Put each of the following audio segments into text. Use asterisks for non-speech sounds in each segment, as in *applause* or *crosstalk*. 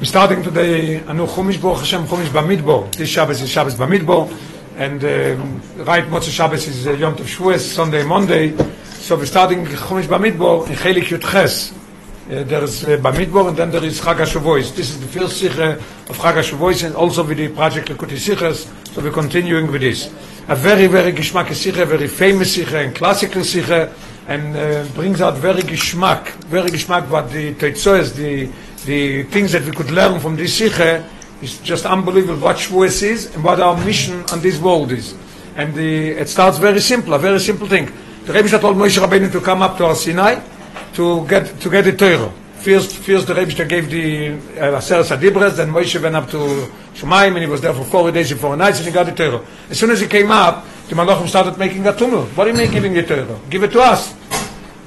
We're starting today a new Chumash Baruch Hashem Chumash Bamidbar. This Shabbos is Shabbos Bamidbar, and um, right Motzei Shabbos is uh, Yom Tov Shavuos, Sunday, Monday. So we're starting Chumash Bamidbar in Chelik Yud Ches. Uh, there is uh, Bamidbar and then there is Chag HaShavuos. This is the first Sikha of Chag HaShavuos and also with the project Lekuti Sichas. So we're continuing with this. A very, very Geschmack Sikha, very famous Sikha and classical Sikha and uh, brings out very Geschmack, very Geschmack what the Teitzoes, the the things that we could learn from this Sikha is just unbelievable what Shavuos is and what our mission on this world is. And the, it starts very simple, a very simple thing. The Rebbe told Moshe Rabbeinu to come up to Har Sinai to get to get the Torah. First, first the Rebbe gave the uh, Aseret Adibres, then Moshe went up to Shemaim and he was there for four days and four nights and he got the Torah. As soon as he came up, the Malachim started making a tumult. What do you mean giving the Torah? Give it to us.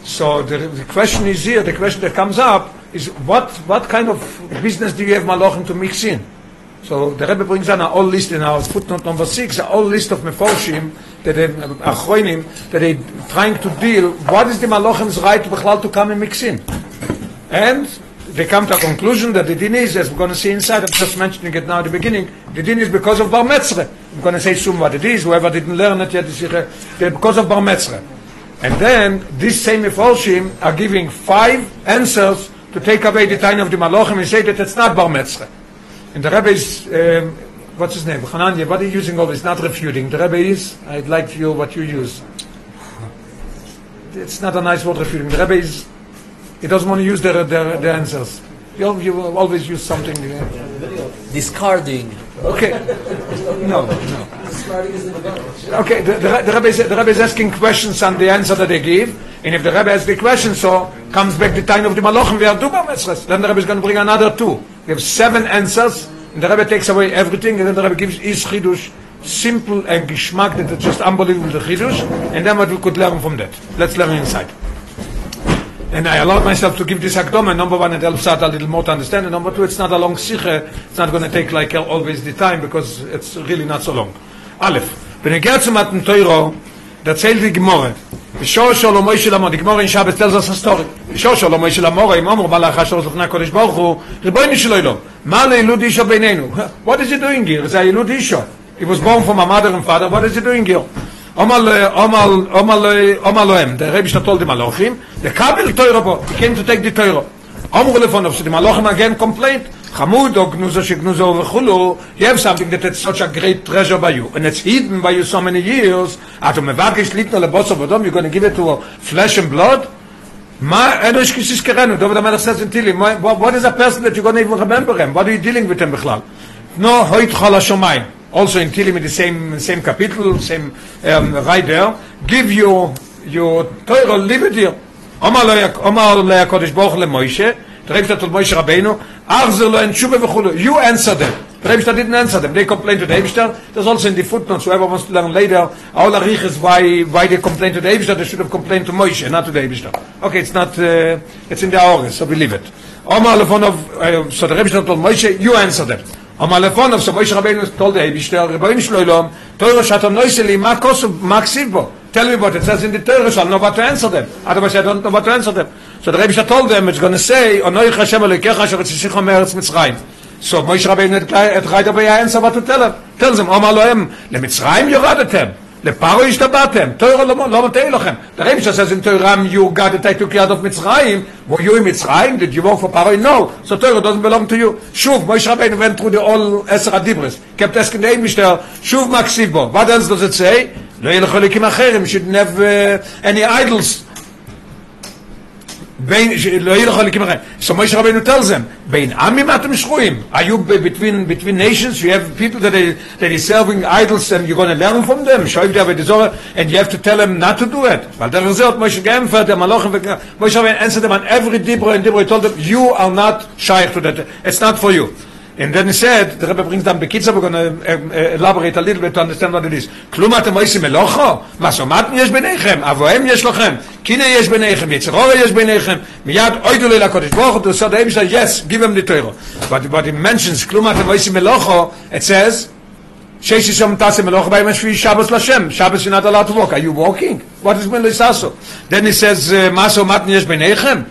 So the, the question is here, the question that comes up is what, what kind of business do you have Malachim to mix in? So the Rebbe brings down a list in our footnote number six, a whole list of Meforshim, that they, Achroinim, that they trying to deal, what is the Malachim's right Bechlal to come and mix in? And they come to a conclusion that the din is, as we're going to see inside, I'm just mentioning it now at the beginning, the din is because of Bar. I'm going to say soon what it is, whoever didn't learn it yet, is uh, because of Bar. And then, these same Meforshim are giving five answers to take away the time of the Malachim and say that it's not Bar Metzre. And the Rebbe is, um, what's his name? Hananya, what are you using always? Not refuting. The Rebbe is, I'd like to hear what you use. It's not a nice word refuting. The Rebbe is, he doesn't want to use their, their, their answers. You, you always use something. Uh, Discarding. Okay. *laughs* No, no. Okay, the, the, the, Rebbe is, the Rebbe is asking questions on the answer that they give. And if the Rebbe asks the question, so comes back the time of the Malachim, we are two Metzres. Then the Rebbe is going to bring another two. We have seven answers, and the Rebbe takes away everything, and then the Rebbe gives his Chidush, simple and geschmack, that it's just unbelievable, the Chidush, and then what we could learn from that. Let's learn inside. And I allowed myself to give this Akdoma. Number one, it helps out a little more to understand. And number two, it's not a long Sikha. It's not going to take like always the time, because it's really not so long. Aleph. When I get to Matan Teuro, da zählt die Gemorre. בשור שלו מוישה למור, the Gemara in Shabbos tells us a story. בשור שלו מוישה למור, אם אמרו מלאך אשר לפני הקודש ברוך הוא, ריבונו שלו אלו, מה לילוד אישו בינינו? What is he doing here? זה הילוד אישו. He was born from a mother and father, what is he doing here? אומר להם, the Rebbe told the Malachim, the Kabel Torah bo, he came to take the Torah. אמרו לפניו, so the Malachim again complained, Hamud or Gnuzo Shignuzo Vechulu, you have something that it's such a great treasure by you, and it's hidden by you so many years, at Mevakish Litno Lebosov Odom, you're going to give it to flesh and blood? Ma Edosh Kishis Kerenu, David HaMelech says in Tilim, what is a person that you're going to even remember him? What are you dealing with him, Bechlal? No, Hoit Chol HaShomayim. Also in Tilim, in the same, same capital, same, um, right there, give your, your Torah, leave it here. Omar LeHaKodesh Baruch LeMoshe, the Rebbe told Moshe Rabbeinu, Achzer lo. You answer them. The Rebbe didn't answer them. They complained to the Rebbe There's also in the footnotes, whoever wants to learn later, all the is why, why they complained to the Rebbe they should have complained to Moshe, not to the Rebbe Okay, it's not, uh, it's in the August, so believe it. Omar Lefonov, uh, so the Rebbe told Moshe, you answer them. Omar Lefonov, so Moshe Rabbeinu told the Rebbe Rebbeinu Shloilom, Torah shatam noiseli, ma ksiv Tell me what it says in the Torah, so I'll know what to answer them. Otherwise I don't know what to answer them. So the Rebbe told them, it's going to say, Onoi Hashem Elokecha Asher Etzishicha Meretz Mitzrayim. So Moshe Rabbeinu had right away answer what to tell them. Tell them, Omar Lohem, למצרים יורדתם, לפרו השתבעתם, תוירו לא מטעה לכם. The Rebbe says in Torah, you got it, I took you out of Mitzrayim. Were you in Mitzrayim? Did you work for Paro? No. So Torah doesn't belong to you. Shuv, Moshe Rabbeinu went through the all Eser Adibris. Kept asking the Eibishter, Shuv Maksiv Bo. What else does it say? לא ילכו אליקים אחרים, shouldn't have uh, any idols. בין, לא ילכו אליקים אחרים. So Moshe Rabbeinu tells them, בין עמים אתם שרויים. Are you between, between nations? You have people that are, that are serving idols and you're going to learn from them. שויב דה ודזורה, and you have to tell them not to do it. weil דרך זה עוד משה גאמפר, der Malochen, Moshe Rabbeinu answered them on every dibro and dibro. He told them, you are not shaykh to that. It's not for you. And then he said, the Rebbe brings down Bekitza, we're going to uh, uh, elaborate a little bit to understand what it is. כלום אתם עושים מלוכו? מסומטן יש ביניכם, אבוהם יש לכם, קינא יש ביניכם, יצרורה יש ביניכם, מיד אוידו ליל הקודש ברוך הוא, so the Rebbe said, yes, give him the Torah. But, but it mentions, כלום אתם עושים מלוכו, it says, שיש ישום תעשה מלוכה בהם השביעי שבוס לשם, שבוס you're not allowed to walk. Are you walking? What is מליססו? Then he says, מה סומטן יש ביניכם?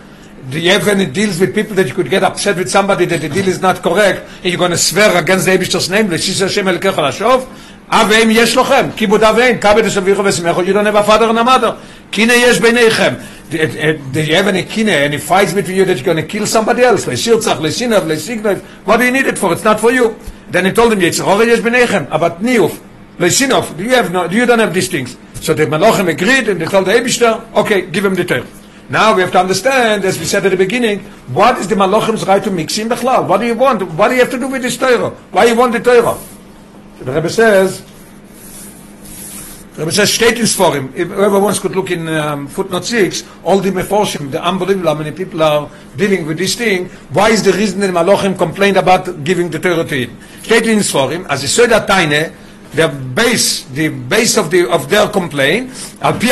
do you have any deals with people that you could get upset with somebody that the deal is not correct and you're going to swear against the Abishter's name לשיש השם אלוקיך לשוב אב ואם יש לכם כיבוד אב ואם כבד השביחו ושמחו you don't have a father and a mother קינא יש ביניכם do you have any kine, any fights between you that you're going to kill somebody else? לשירצח, לשינב, לסיגנב, what do you need it for? It's not for you. Then he told him, יצחורי יש ביניכם, אבל ניוף, לשינוב, do you have no, you don't have these things. So the Malachim agreed and they told the Ebishter, okay, give him the Torah. Now we have to understand, as we said at the beginning, what is the Malachim's right to mix in Bechlal? What do you want? What do you have to do with this Torah? Why you want the Torah? So the Rebbe says, Rebbe says, statements for him. If whoever wants could look in um, footnote 6, all the Meforshim, the unbelievable how many people are dealing with this thing, why is the reason that Malachim complained about giving the Torah to him? Statements for him, as he said at Taine, the base, the base of, the, of their complaint, al pi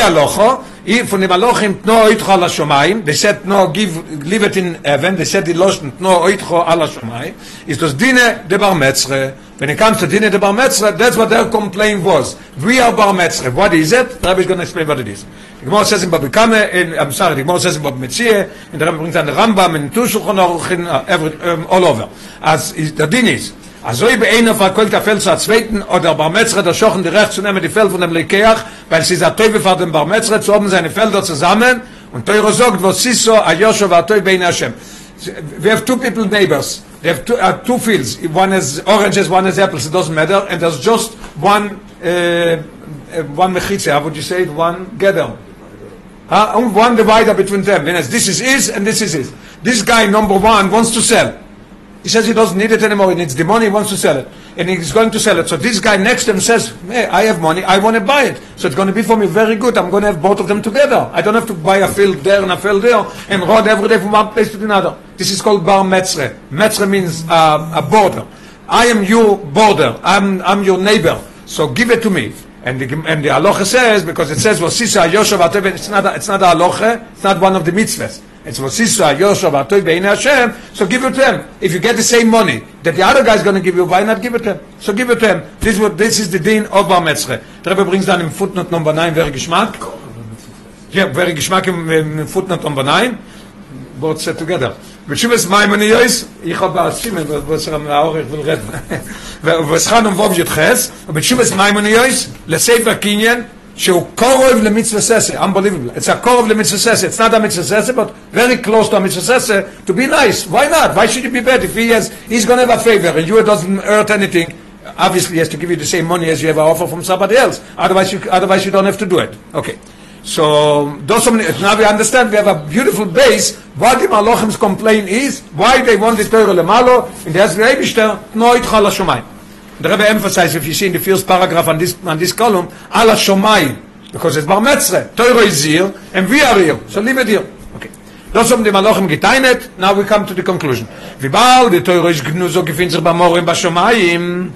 von dem Alochim tno oitcho ala shomayim, they said no, give, leave it in heaven, they said the lotion tno oitcho ala shomayim, is das dine de bar metzre, when it comes to dine de bar metzre, that's what their complaint was. We are bar metzre, what is it? Rabbi is going to explain what it is. The Gemara says in Babikame, in, I'm sorry, the Gemara says in Bab Babimetzie, and the Rabbi brings down the Rambam, in Tushulchan Aruch, in uh, every, um, all over. As is, the din is, Also ich bin von Kolta Fels zur zweiten oder Barmetzre der Schochen die recht zu nehmen die Feld von dem Lekeach, weil sie sagt Teufel von dem Barmetzre zu haben seine Felder zusammen und Teuro sagt was sie so a Joshua war Teufel bei Hashem. We have two people neighbors. They have two, uh, two fields. One is oranges, one is apples. It doesn't matter. And there's just one uh, one mechitze. How would you say it? One gather. Uh, one divider between them. This is his and this is his. This guy number one wants to sell. He says he doesn't need it anymore. He needs the money. He wants to sell it, and he's going to sell it. So this guy next to him says, "Hey, I have money. I want to buy it. So it's going to be for me very good. I'm going to have both of them together. I don't have to buy a field there and a field there and run every day from one place to another. This is called bar metzre. Metzre means uh, a border. I am your border. I'm I'm your neighbor. So give it to me." And the, and the halacha says because it says "Vosisa Yoshev It's not a, it's not a halacha. It's not one of the mitzvahs. It's Vosisa Yoshev Atoy Bein Hashem. So give it to him. If you get the same money that the other guy is going to give you, why not give it to him? So give it to him. This is what this is the din of Bar Metzre. The Rebbe brings down in footnote number nine very geschmack. Yeah, very geschmack in, in footnote number nine. Both set together. בתשובס מימוניוס, איך habe השימן, ובוסר האורך ולרד, ובוסחן ומבוב י"חס, ובתשובס מימוניוס, לספר קניין, שהוא קורב למצווה ססה, unbelievable, it's a קורב למצווה ססה, it's not a מצווה ססה, but very close to a מצווה ססה, to be nice, why not, why should you be bad, if he has, he's going to have a favor, and you doesn't hurt anything, obviously he has to give you the same money as you have an offer from somebody else, otherwise you, otherwise you don't have to do it, okay. So those so many, now we understand we have a beautiful base. What the Malachim's complaint is, why they want the Torah lemalo, and there's the Eibishter, no itcha la shomayim. The Rebbe emphasized, if you see in the first paragraph on this, on this column, ala shomayim, because it's Bar Metzre. Torah is here, and we are here. So leave it here. Okay. Das haben die Malachim geteinet, now we come to the conclusion. Wie bald die Torah ist gnuzo gefinnt sich beim ba shomayim,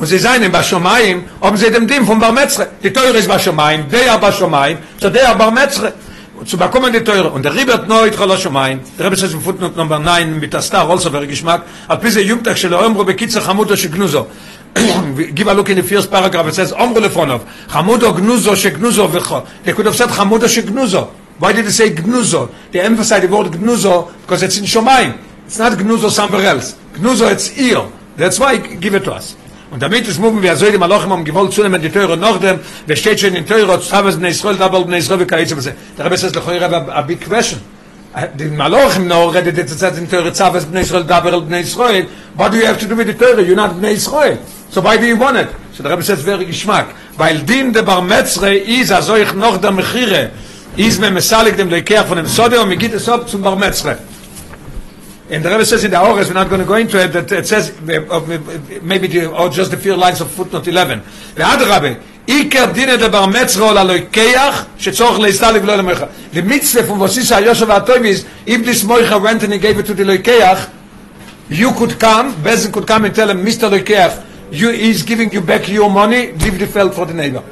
und sie seien in Bashomayim, ob sie dem Dim von Bar Metzre. Die Teure ist Bashomayim, der Bashomayim, so der Bar Metzre. Und zu bekommen die Teure. Und der Riebert neu, ich kann Shomayim, der Rebbe ist im Footnote Nummer 9, mit der Star, also für Geschmack, al pise Jumtag של האומרו בקיצר חמודו שגנוזו. Give a look in the first paragraph, it says, אומרו לפונוב, חמודו גנוזו שגנוזו וכו. They could have said חמודו שגנוזו. Why did they say gnuzo? They emphasize the word gnuzo because it's in Shomayim. It's not gnuzo somewhere else. Gnuzo, it's ear. That's why give it to us. Und damit es mugen wir soll die Malochim am gewollt zu nehmen die Teure noch dem, wer steht schon in Teure, Zaves bnei Israel, Dabal bnei Israel, v'kaitze b'se. Der Rebbe says, lechoy Rebbe, a big question. The Malochim no ready to say in Teure, Zaves bnei Israel, Dabal bnei Israel, what do you have to do with the Teure? You're not bnei Israel. So why do you want it? So the Rebbe says, very geschmack. Weil din de Bar Metzre is, also ich noch der Mechire, is me mesalig dem Leikeach von dem mir geht es ob zum Bar Metzre. And the Rebbe says in the Aures, we're not going to go into it, that it says, maybe the, or just a few lines of footnote 11. ואדרבה, עיקר דינא דבר מצרו ללוקח, שצורך להסתלק ולא למויכה. The mitzvah from Vosisa Yosef HaToim is, if this moicha went and he gave it to the loikeach, you could come, Bezin could come and tell him, Mr. Loikeach, you, he's giving you back your money, leave the feld for the neighbor.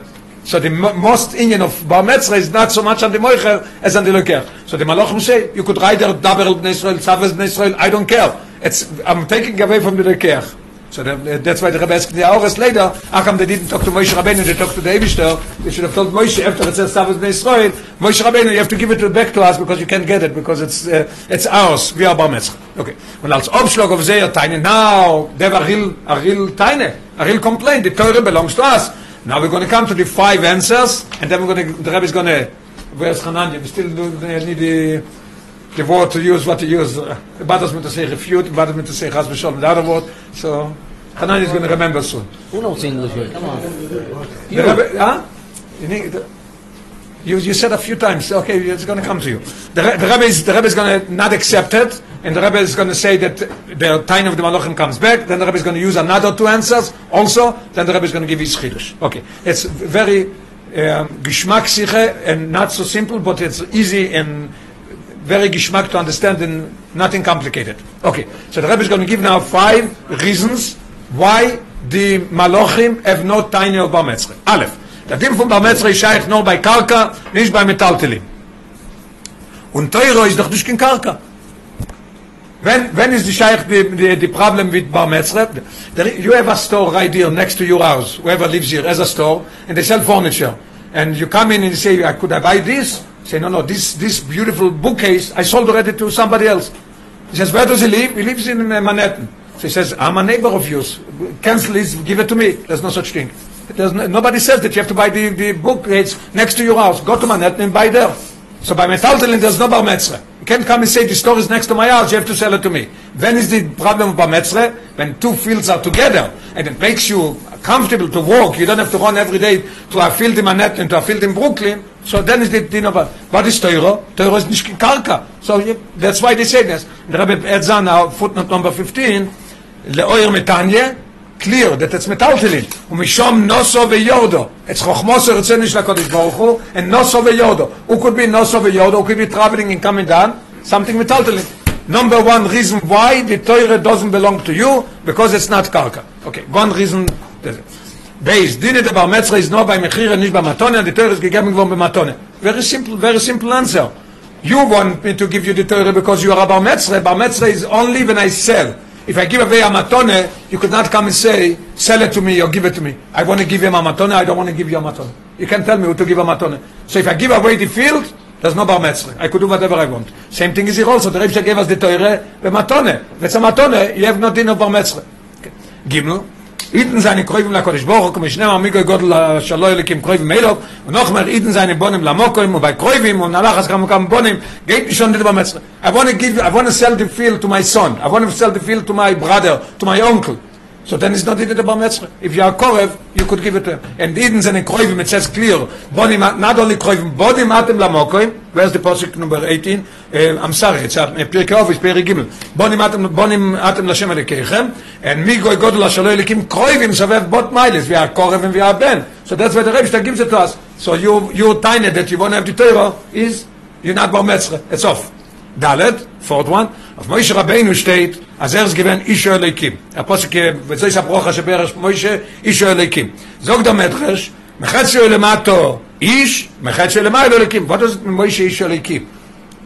So the most Indian of Bar Metzra is not so much on the Moicher as on the Loker. So the Malachim say, you could write there Daber Bnei Israel, Savas Bnei Israel, I don't care. It's, I'm taking away from the Loker. So that, that's why the Rebbe asked the Aures later, how come they didn't talk to Moshe Rabbeinu, they talked to the Eibishter, they should have told Moshe after it says Savas Bnei Israel, Moshe Rabbeinu, you have to give it back to us because you can't get it, because it's, uh, it's ours, we are Bar Metzre. Okay. Und als Obschlag auf Seher Teine, now, they have a real, a real Teine, a real complaint, the Torah belongs to us. Now we're going to come to the five answers, and then we're going to, the Rebbe is going to, where's Hananya? We still do, need the, the word to use, what to use. Uh, bothers me to say refute, it bothers me to say chas v'sholem, the other word. So, Hanan is going to remember soon. Who knows English here? Come on. The Rebbe, huh? You, need, you, you said a few times, okay, it's going to come to you. The, Re- the Rebbe is, the Rebbe is going to not accept it, and the Rebbe is going to say that the time of the Malachim comes back, then the Rebbe is going to use another two answers also, then the Rebbe is going to give his chidush. Okay, it's very um, and not so simple, but it's easy and very geschmack to understand and nothing complicated. Okay, so the Rebbe is going to give now five reasons why the Malachim have no tiny of Bar Metzre. Aleph, der Ding von Bar Metzre ist scheich nur bei Karka, nicht bei Metalltelim. Und Teuro ist doch nicht kein Karka. When, when is the shaykh the, the, the problem with Bar? There, you have a store right here next to your house, whoever lives here has a store, and they sell furniture. And you come in and you say, "I could I buy this? Say, no, no, this, this beautiful bookcase, I sold already to somebody else. He says, where does he live? He lives in uh, Manhattan. So he says, I'm a neighbor of yours. Cancel this, give it to me. There's no such thing. There's no, nobody says that you have to buy the, the bookcase next to your house. Go to Manhattan and buy there. So by Metaltalin, there's no Bar Metzre can't come and say the store is next to my house, you have to sell it to me. When is the problem of Bametzre? When two fields are together and it makes you comfortable to walk, you don't have to run every day to a field in Manhattan, to a field in Brooklyn, so then is the din of what is Teuro? Teuro is nicht Karka. So that's why they say this. Rabbi Rebbe footnote number 15, Le'oir Metanye, clear that it's metaltalin. Umishom noso veyordo. It's chokhmoso ritzenish lakodesh baruch hu, and noso veyordo. Who could be noso veyordo? Who could be traveling and coming down? Something metaltalin. Number one reason why the Torah doesn't belong to you, because it's not karka. Okay, one reason. Base, dinet bar metzra is not by mechira, Not by matone, and the Torah is gegeben geworden matone. Very simple, very simple answer. You want me to give you the Torah because you are a bar metzra. Bar metzra is only when I sell. If I give away a matone, you could not come and say, sell it to me or give it to me. I want to give him a matone, I don't want to give you a matone. You can tell me who to give a matone. So if I give away the field, there's no bar metzre. I could do whatever I want. Same thing is here also. The Rebbe gave us the Torah, the matone. If it's a matone, you have no din of bar metzre. Okay. Gimel, Iden seine Kräuven la Kodesh Baruch Hu, משנם עמיגו גודל השלוי אליקים קרויבים מילוב, ונוח mer Iden seine Bonim la Mokoim, ובei Kräuבים, und nachas kam kam Bonim, geht nicht schon über Metzre. I want to give, I want to sell the field to my son. I want to sell the field to my brother, to my uncle. So then it's not Eden Bar Metzre. If you are Korev, you could give it to him. And Eden seine Kräuven, it says clear, Bonim, not only Kräuven, Bonim atem la Mokoim, where's the Posik number 18? Uh, I'm sorry, it's uh, Pirkei Ov, it's Pirkei Gimel. Bonim atem, Bonim atem Lashem Elokeichem, and mi goy godel ashalo elikim kroivim sovev bot miles, we are Korev and we are Ben. So that's why the Rebbe gives it to us. So you, you tiny that you want to have the Torah is, you're not Bar Metzre. It's off. Dalet, fourth one, auf Moshe Rabbeinu steht, אז ארז גיוון אישו אליקים. הפוסק, וזה יש הברוכה שבערש מוישה, אישו אליקים. זוג דה מדרש, מחציו למטו איש, מחציו למיילו אליקים. What does מוישה אישו אליקים?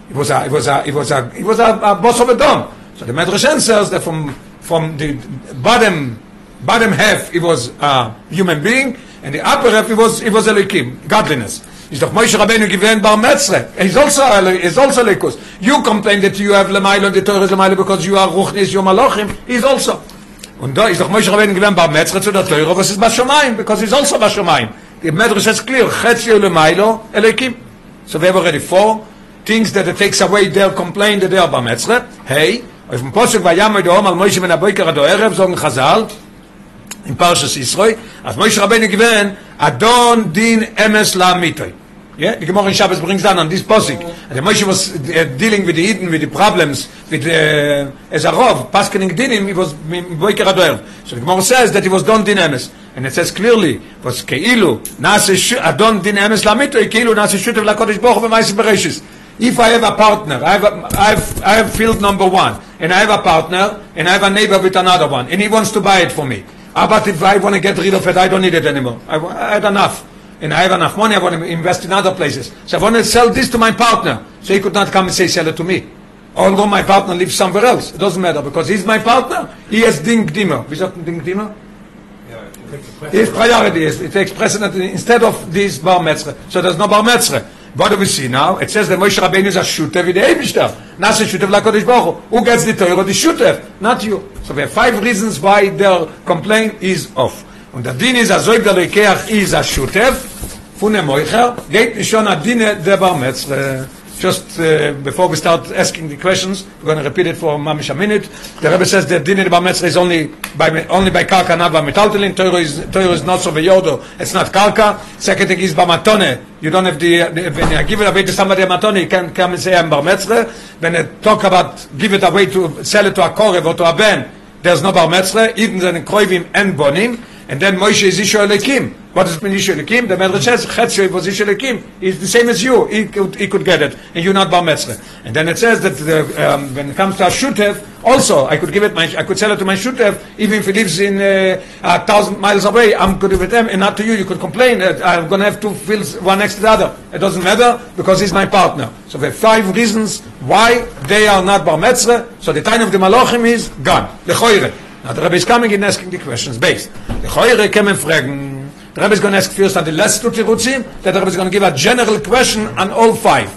It was a, it was a, it was a, it was a, a boss of a dome. So the Medrash answers that from, from the bottom, bottom half it was a human being, and the upper half it was, it was Elikim, godliness. Is doch Moshe Rabbeinu given Bar Metzre. He's also, he's also Likus. You complain that you have Lemailo and the Torah is Lemailo because you are Ruchnis, you are. He's also. Und da ist doch Moshe Rabbeinu given Bar Metzre zu der Torah, was ist Bashomayim, because he's also Bashomayim. The Medrash is clear, Chetzio Lemailo, Elikim. So we have already four things that it takes away their complaint that they are Bar Metzre. Hey, auf dem Posuk vayam Edom al Moshe ben Aboiker ado Erev, sagen Chazal, in Yisroi, as Moshe Rabbeinu given Adon din emes la mitoi. Yeah, the Gemara in Shabbos brings down on this posik. And the Moshe was uh, dealing with the Eden, with the problems, with uh, as paskening dinim, he was boiker adoer. So the Gemara says that he was don din emes. And it says clearly, was keilu, nase adon din emes lamito, keilu nase shutev lakodesh boch b'mais bereshis. If I have a partner, I have, a, I, have, I have field number one, and I have a partner, and I have a neighbor with another one, and he wants to buy it for me. But if I want to get rid of it, I don't need it anymore. I, I had enough and I have enough money, I want to invest in other places. So I want to sell this to my partner. So he could not come and say, sell it to me. although my partner lives somewhere else. It doesn't matter because he's my partner. He has ding dima. Wie sagt man ding dima? His priority is it takes precedent instead of this bar metzre. So there's no bar metzre. What do we see now? It says that Moshe Rabbeinu is a shooter with the Eibishter. Not a shooter like Kodesh Baruch. Who gets the Torah? The shooter, not you. So we have five reasons why their complaint is off. Und der Din ist, soib der Lekeach is a shooter, von dem Moicher, geht nicht schon Dine der Bar Metzre. Just uh, before we start asking the questions, we're going to repeat it for mamish a minute. The Rebbe says that Dine der Bar Metzre is only by, only by Karka, not by Metaltelin. Is, Torah is not so beyodo, it's not Karka. Second thing is Bamatone. You don't have the, the when you give it away to somebody a matone, you can come and say I'm bar. When you talk about give it away to sell it to a korev or to a ben, there's no bar even then kroivim and bonim. And then Moshe is Isha Elekim. What does it mean Isha Elekim? The Medrash says Chetzio was Isha Elekim. He's the same as you. He could, he could get it, and you're not bar metzre. And then it says that the, um, when it comes to a shutev, also I could give it my, I could sell it to my shutev, even if he lives in uh, a thousand miles away. I'm good with them, and not to you. You could complain that I'm going to have two fields, one next to the other. It doesn't matter because he's my partner. So there are five reasons why they are not bar metzre. So the time of the malachim is gone. Now the Rebbe is coming and asking the questions based. Lechoire can man fragen. The Rebbe is going to ask first on the last two tirutzim. That the Rebbe is going to give a general question on all five.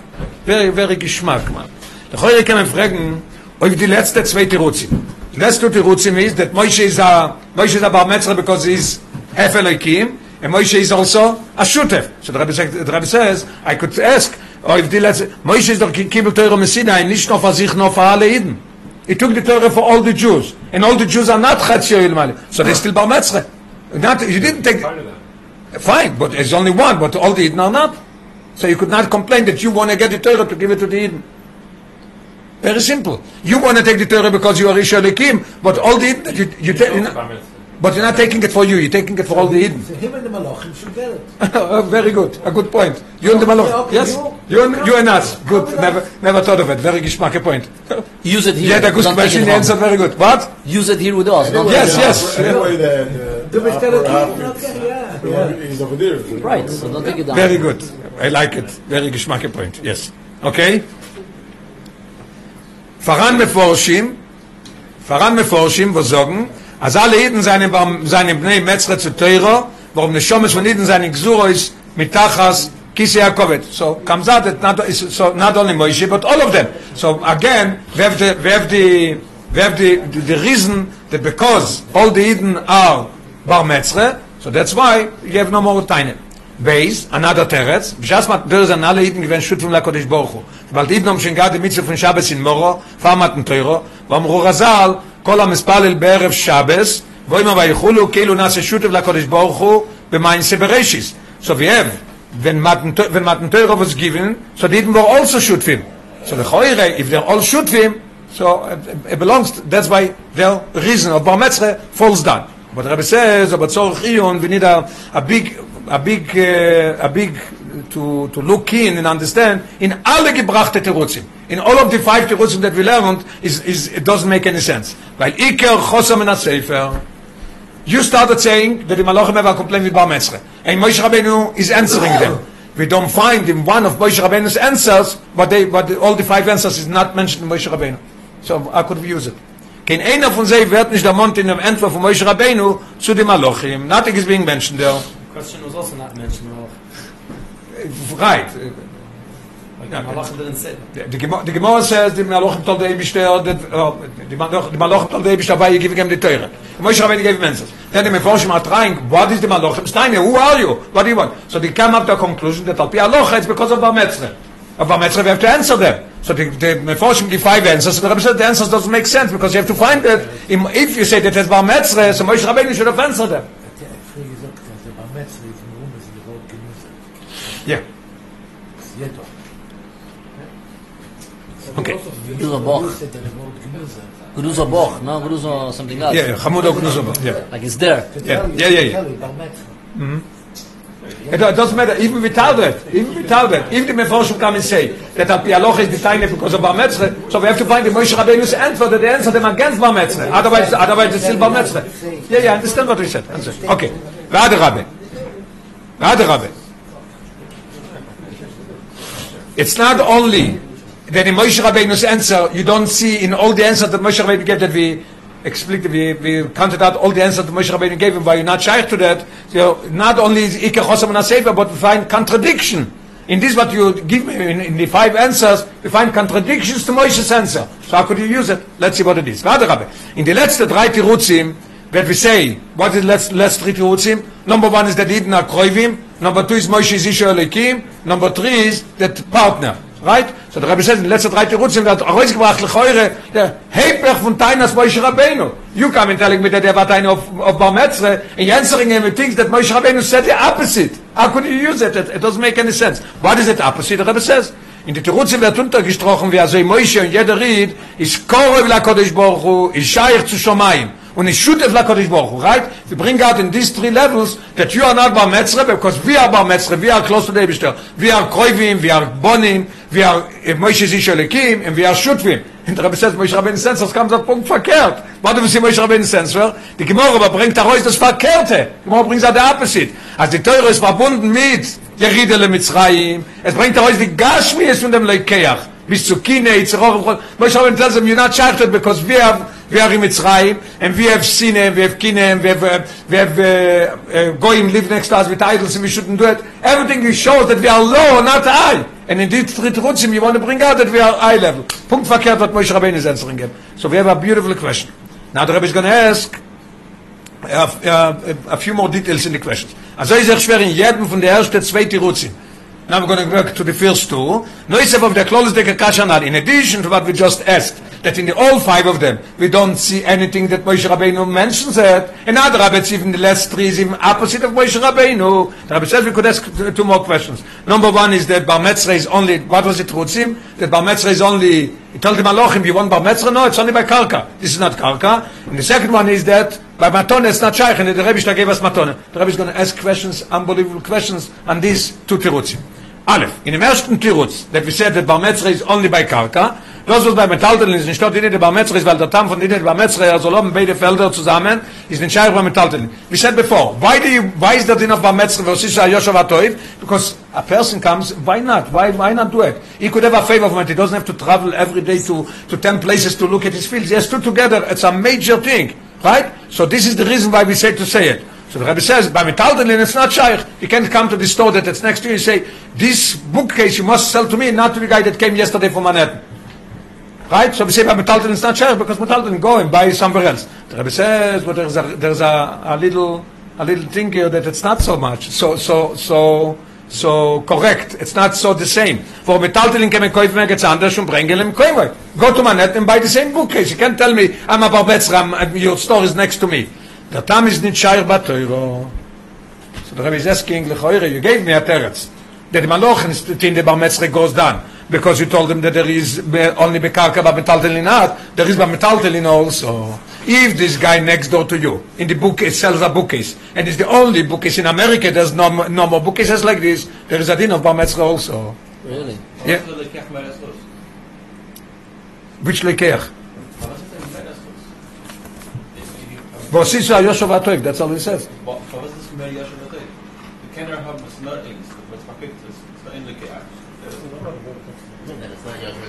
Very, very geschmack, man. Lechoire can man fragen. Auf die letzte zwei tirutzim. The last two tirutzim is that Moshe is a Moshe is a bar metzre because he's half Elohim. And Moshe is also a shutef. So the Rebbe, says, the Rebbe says, I could ask, if the letzte, Moshe is doch kibbel Teure Messina, nicht nur für sich, nur für alle Iden. He took the Torah for all the Jews. And all the Jews are not Chatzio Ilmali. So they're still Bar Metzre. Not, you didn't take... Fine, but there's only one, but all the Eden are not. So you could not complain that you want to get the Torah to give it to the Eden. Very simple. You want to take the Torah because you are Isha Elikim, but all the Eden, you, you ta- you're not, but you're not taking it for you, you're taking it for all the Eden. So him and the Malachim should get it. *laughs* Very good, a good point. You and the Malach. Okay, okay, Yes, you- you and, you and us. Good, never, never thought of it. Very geschmacke point. Use it You here. had a good don't take question, it you home. answered very good. What? Use it here with us. Don't Yes, take it yes. Anyway, the, Du the bist der upper King, half okay, yeah. is, is over there. home. Right, so don't take it down. Very good. I like it. Very geschmacke point. Yes. Okay? Voran מפורשים, voran מפורשים, wo als alle Iden seine, seine Bnei Metzre zu Teuro, warum ne Schomes von Iden seine Gzuro ist mit Tachas, Kisi Yakovet. So comes out that not, so not only Moshe, but all of them. So again, we have the, we have the, we have the, the, the reason that because all the Eden are Bar Metzre, so that's why you have no more Tainen. Beis, another teretz, b'shas mat der zan alle Iden gewen shut fun la kodesh baruch hu. Bald um shen gade mitzvah fun Shabbos in Moro, farmat teuro, va amru razal, a mispalel be'erev Shabbos, vo im vayichulu keilu nase shut la kodesh baruch hu. So we have when matten teuro was given, so didn't were also shutfim. So the choire, if they're all shutfim, so it, belongs. To, that's why their reason of bar metzre falls down. But Rebbe says about tzorich iyun, we need a, a big a big uh, a big to to look in and understand in alle gebrachte terutzim. In all of the five terutzim that we learned is is it doesn't make any sense. Weil iker chosam in sefer. You started saying that the Malachim have a complaint with Bar Metzre. And Moshe Rabbeinu is answering them. We don't find in one of Moshe Rabbeinu's answers, but, they, the, all the five answers is not mentioned in Moshe Rabbeinu. So I could use it? Kein einer von sie wird nicht der Mond in dem Entwurf von Moshe Rabbeinu zu dem Malachim. Nothing is being mentioned there. The question was also not mentioned well. Right. Like Malachim didn't say that. The Gemara- the Gemara says the Malachim told the Eibishter that the Malach- the Malachim told the Eibishter why you giving him the Torah. Moshe Rabbeinu gave him answers. Then the Meforshim are trying, what is the Malachim? Steiner, who are you? What do you want? So they come up to a conclusion that Al Pi Alocha it's because of Bar Metzre. Of Bar Metzre we have to answer them. So the, the Meforshim give five answers, and the Rebbe said the answers doesn't make sense because you have to find that If you say that it's Bar Metzre, so Moshe Rabbeinu should have answered them. Hat Okay. Gruza Boch. Ist der Rot Gemüse. Gruza Boch, no? Gruza something else. Yeah, yeah. Hamudo Knuzova. Yeah. Like it's there. Yeah, yeah, yeah, yeah. Metzler. It it doesn't matter, even without that, even without that, if the Meforshim come and say that Al Pi Alocha is the tiny because of Bar Metzre, so we have to find the Moshe Rabbeinu's answer that they answer them against Bar Metzre. Otherwise, otherwise it's still Bar Metzre. Yeah, yeah, understand what we said. Answer. Okay. Vade Rabbe. Vade Rabbe. It's not only that in Moshe Rabbeinu's answer, you don't see in all the answers that Moshe Rabbeinu gave that we explained, we, we counted out all the answers that Moshe Rabbeinu gave him, why you're not shaykh to that. So not only is Ike Chosam and Sefer, but we find contradiction. In this what you give me, in, in the five answers, we find contradictions to Moshe's answer. So how could you use it? Let's see what it is. In the letzte drei Tiruzim, that we say, what is let's last three Tiruzim? Number one is that Eden are number two is Moshe Zisha Elikim, number three is that partner. right so der rabbis in letzter drei rutschen hat reus gebracht leure der heiper von deiner moish rabeno you come and telling me that about deine auf auf bamatze in jensering in with things that moish rabeno said the opposite. How could you use it? It doesn't make any sense. What is it opposite? Der rabbis says in der rutschen wird untergestrochen wie er also moish und jeder red is korov la kodesh borchu is shaykh zu shomaim Und ist Shutev la Kodesh Baruch Hu, right? We bring out in these three levels that you are not Bar Metzre, because we are Bar Metzre, we are close to the Eibishter. We are Kroivim, we are Bonim, we are Moshe Zish Elikim, and we are Shutvim. *laughs* And the Rebbe says, Moshe Rabbeinu Sens, das kam so Punkt verkehrt. Warte, ist Moshe Rabbeinu Sens? Die Gemorre aber bringt daraus das Verkehrte. Die Gemorre bringt der Opposite. Also die Teure ist verbunden mit Yeridele Mitzrayim. Es bringt daraus die Gashmias von dem Leikeach. Bis zu Kine, Moshe Rabbeinu tells them, you're not shafted because we have we are in Mitzrayim, and we have Sinem, we have Kinem, we have, uh, we have uh, uh, Goyim live next to us with idols, and we shouldn't do it. Everything shows that we are low, not high. And in these three Terutzim, you want to bring out that we are high level. Punkt verkehrt, what Moshe Rabbeinu is answering him. So we have a beautiful question. Now the Rebbe is going to ask uh, uh, a few more details in the questions. Also ist er schwer in jedem von der ersten zwei Terutzim. Now we're going to go to the first two. Noisef of the Klolis de Kakashanad, in addition to what we just asked, that in the all five of them, we don't see anything that Moshe Rabbeinu mentions it. In other rabbis, even the last three is even opposite of Moshe Rabbeinu. The Rabbi says we could ask two more questions. Number one is that Bar Metzra is only, what was it, Rutzim? That Bar Metzra is only, he told him Alochim, you want Bar Metzra? No, it's only by Karka. This is not Karka. And the second one is that by Matone it's not Shaykh, and the Rebbe gave us Matone. The Rebbe is going to ask questions, unbelievable questions, on these two Tirutzim. Aleph, in the ersten Tirutz, that we said that Bar Metzra is only by Karka, das was bei Metallteln ist, nicht dort Bar Metzra ist, weil der Tam von der Bar Metzra, also loben beide Felder zusammen, ist nicht scheich bei Metallteln. We said before, why do you, why is that in was ist Yoshav Atoiv? Because a person comes, why not? Why, why not do it? He could have a favor from it, he doesn't have to travel every day to, to 10 places to look at his fields. He has two together, it's a major thing, right? So this is the reason why we say to say it. So the Rebbe says, by Metaldelin, it's not Shaykh. You can't come to the store that it's next to you and say, this bookcase you must sell to me, not to the guy that came yesterday from Manhattan. Right? So we say by Metaldelin, it's not Shaykh, because Metaldelin, go and buy somewhere else. The Rebbe says, but there's a, there's a, a little, a little thing here that it's not so much. So, so, so, so correct. It's not so the same. For Metaldelin can kaufen mir jetzt anders und bringen Koimoi. Go to Manhattan and buy the same bookcase. You can't tell me, I'm a Barbetzram, uh, your store is next to me. The ist nicht scheich bei Teuro. So the Rebbe is asking, you gave me a teretz. That the Malochen is in the Bar goes down. Because you told them that there is only Bekarka Bar Metaltelin not, there is Bar Metaltelin also. If this guy next door to you, in the book, it sells a bookcase, and it's the only bookcase in America, there's no, no more bookcases like this, there is a din of Bar Metzre also. Really? Yeah. Which Lekeach? Was ist ja Yosef Atoiv, that's all he says. Was ist mehr Yosef Atoiv? Die Kinder haben es nur Dings, was verkickt ist. Es ist ähnlich geachtet. Then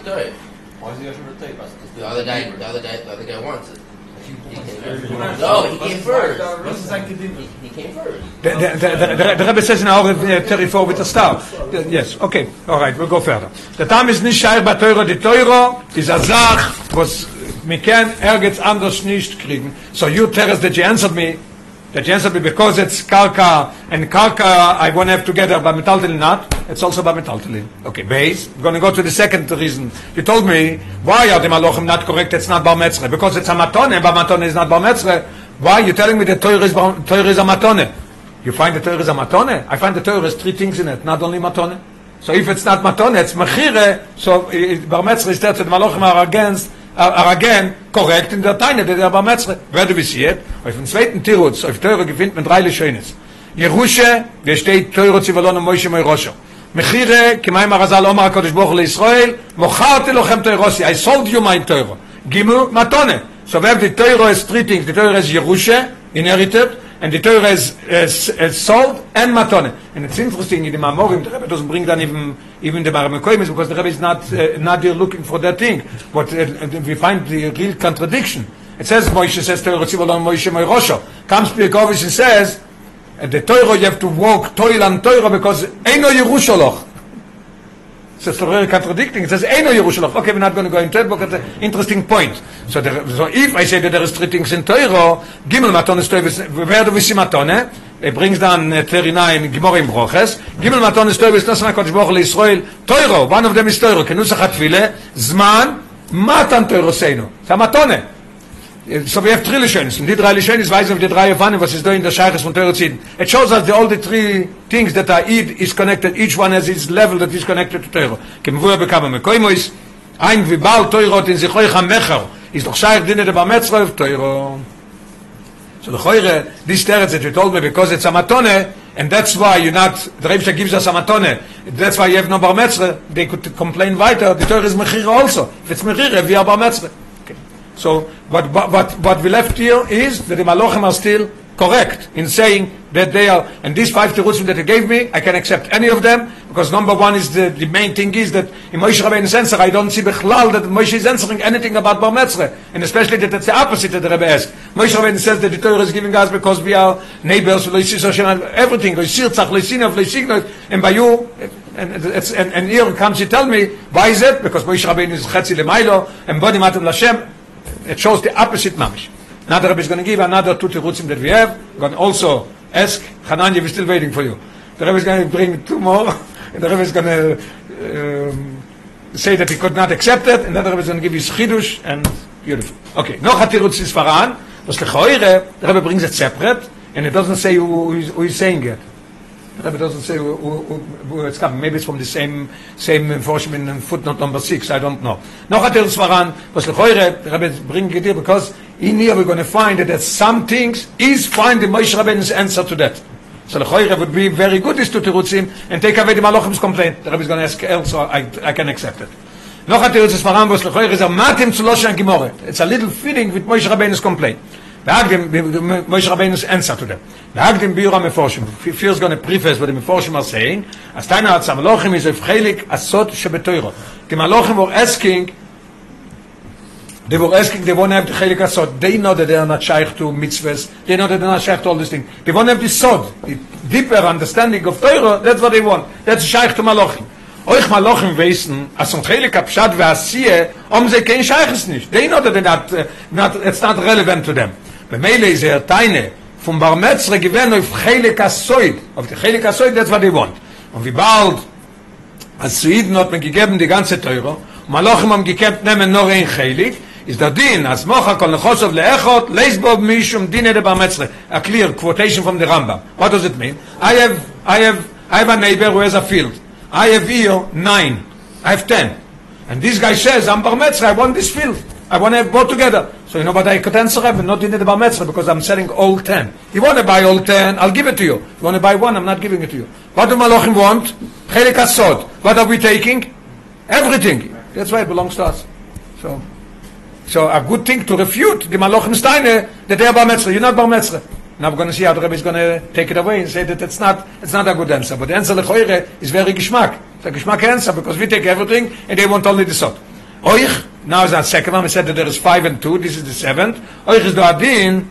it's not Yosef Atoiv. Why is Yosef Atoiv? The other guy, the other guy, the other guy wants it. He came first. No, he came first. Was ist sein Gedinge? He came first. The, the, the, the, the Rebbe says in our uh, 34 with the star. The- yes, okay, all right, we'll go further. The time is nicht scheich bei Teuro. Die Teuro ist a Sach, was wir können ergens anders nicht kriegen. So you tell us that you answered me, that me because it's Karka, and Karka I won't have together by not, it's also by. Okay, base. We're going to go to the second reason. You told me, why are the Malachim not correct, it's not Bar Metzre? Because it's a Matone, Bar Matone is not Bar Metzre. Why you telling me that Teuro is, Teuro is a Matone? You find the Torah is a matone? I find the Torah has three things in it, not only matone. So if it's not matone, it's mechire. So eh, Bar Metzra is that the are against, aber again korrekt in der Teine, der der Barmetzre, werde wie sie jetzt, auf dem zweiten Tirutz, auf Teure gewinnt man drei Lischönes. Jerusche, wer steht Teure zivalon Wallon und Moishe Moirosho. Mechire, kemai marazal, omar HaKadosh Baruch Hu Leisrael, mocharte lochem Teirosi, I sold you my Teure. Gimu, matone. So we have the Teure is treating, the Teure is Jerusche, inherited, and the Torah is, is, is salt and matone. And it's interesting in the Mamorim, the Rebbe doesn't bring down even even the Maramekoimis because the Rebbe is not uh, not there looking for that thing. But uh, we find the real contradiction. It says Moshe says Torah Tzivolon Moshe Moirosho. Comes Pirkovish and says the Torah you have to walk toil and Torah because Eino Yerushaloch. So it's very contradicting. It says Eino Yerushalach. Okay, we're not going to go into it, but it's an interesting point. So, there, so if I say that there is three things in Torah, Gimel Maton is Torah, where do we see Matone? It brings down uh, 39 Gimor im Broches. Gimel Maton is Torah, Nosan HaKadosh Baruch Yisrael. Torah, one of them is Torah, Zman, Matan Torah Seinu. It's a Matone. Äh, so we have three Lishonis. In die drei Lishonis weisen auf die drei Evanen, was ist da in der Scheiches von Torah Zidin. It shows us the, all the three things that are eid is connected, each one has its level that is connected to Torah. Kemvuah bekama mekoimois, ein wie Baal in euch am Mecher, doch scheich dinne der Bametzra auf Torah. So the Choyre, this teretz that you told me, because it's a matone, and that's why you're not, the Rebbe gives us a matone, that's why you have no bar metzre, they could complain weiter, the Torah is mechira also. If it's mechira, we are bar metzre. So what, what, we left here is that the Malachim are still correct in saying that they are, and these five terutzim that he gave me, I can accept any of them, because number one is the, the main thing is that in Moshe Rabbeinu's answer, I don't see Bechlal that Moshe is answering anything about Bar Metzre, and especially that it's the opposite that the Rebbe asked. Moshe Rabbeinu says that the Torah is giving us because we are neighbors, everything, and by you, and, it's, and, and here comes to tell me, why is it? Because Moshe Rabbeinu is Chetzi Lemailo, and Bodi Matam Lashem, it shows the opposite mamish. Now the Rebbe is going to give another two terutzim that we have. Going to also ask Hananya, we're still waiting for you. The Rebbe is going to bring two more, *laughs* and the Rebbe is going to um, say that he could not accept it, and then the Rebbe is going to give his chidush, and beautiful. Okay, noch a is faran, lechoire, the Rebbe brings it separate, and it doesn't say who, who, is, who is saying it. Rebbe doesn't say who, who, who it's coming. Maybe it's from the same same enforcement in footnote number six. I don't know. Noch a tirutz faran, was lechoire, Rebbe bring it here because in here we're going to find that, some things is find the Moshe Rabbeinu's answer to that. So the Choyre would be very good is to Terutzim and take away the Malachim's complaint. The Rebbe is going to ask else, I, I can accept it. Noch a Terutz is Faram, was Lechoyre is a matim zu Loshan Gimore. It's a little fitting with Moshe Rabbeinu's complaint. Ve'agdim, Moshe Rabbeinu's answer to them. Ve'agdim biura meforshim. Fear is going to preface what the meforshim are saying. As Taina Hatz HaMalochim is a vchelik asot shebetoiro. The Malachim were asking They were asking, they want to have the chelik asod. They know that they are not shaykh to mitzvahs. They know that they are not shaykh to all these things. They want to have the sod, the deeper understanding of Torah. That's what they want. That's shaykh to malochim. Euch malochim wissen, as un chelik apshat ve'asiyeh, om ze kein shaykhs nicht. They know that not, not, it's not relevant to them. Bemele is er teine, vom Bar Metzre gewähne auf chelik asoid. Auf die chelik asoid, that's what they want. Und wie bald, als Suiden hat man gegeben die ganze Teure, Malochim haben gekämpft, nehmen nur ein Chelik, is der din as mocha kol nechosov leechot leisbob mishum dine de bametzre a clear quotation from the Rambam. What does it mean? I have I have I have a neighbor who has a field. I have here nine. I have ten. And this guy says I'm bametzre I want this field. I want to have both together so you know what I could answer him not in the bametzre because I'm selling all ten you want to buy all ten I'll give it to you you want to buy one I'm not giving it to you what do malochim want chelik asod what are we taking everything that's why it belongs to us so So a good thing to refute the Malochim Steine that they are Bar Metzre. You're not Bar Metzre. Now we're going to see how the Rebbe is going to take it away and say that it's not, it's not a good answer. But the answer lechoire is very geschmack. It's a geschmack answer because we take everything and they want only the sod. Oich, now is that second one. We said that there is five and two. This is the seventh. Oich is the adin.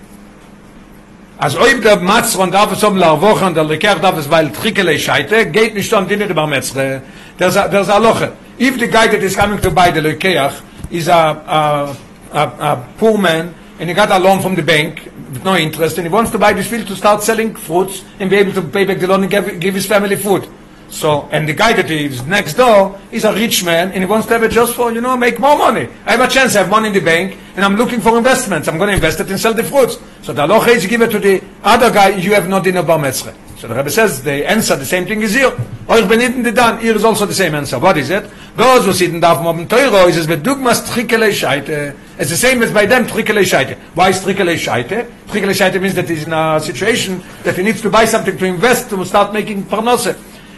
As oib der Matzron darf es um larvochen und der Lekach darf es weil Trikele scheite, geht nicht um dinne der Metzre. A, there's a loche. If the guy that is coming to buy the Lekach is a, a a, a poor man and he got a loan from the bank with no interest and he wants to buy this field to start selling fruits and be able to pay back the loan and give, give his family food. So, and the guy that lives next door is a rich man and he wants to have it just for, you know, make more money. I have a chance, I have money in the bank and I'm looking for investments. I'm going to invest it and sell the fruits. So the Allah is give it to the other guy, you have no dinner bar metzre. So the Rebbe says the answer, the same thing is here. Euch benitten die dann, here is also the same answer. What is it? Those who sit in darf man teuro is es mit dugmas trikele scheite. It's the same as by them trikele scheite. Why is trikele scheite? Trikele scheite means that he's in a situation that he needs to buy something to invest to start making parnose.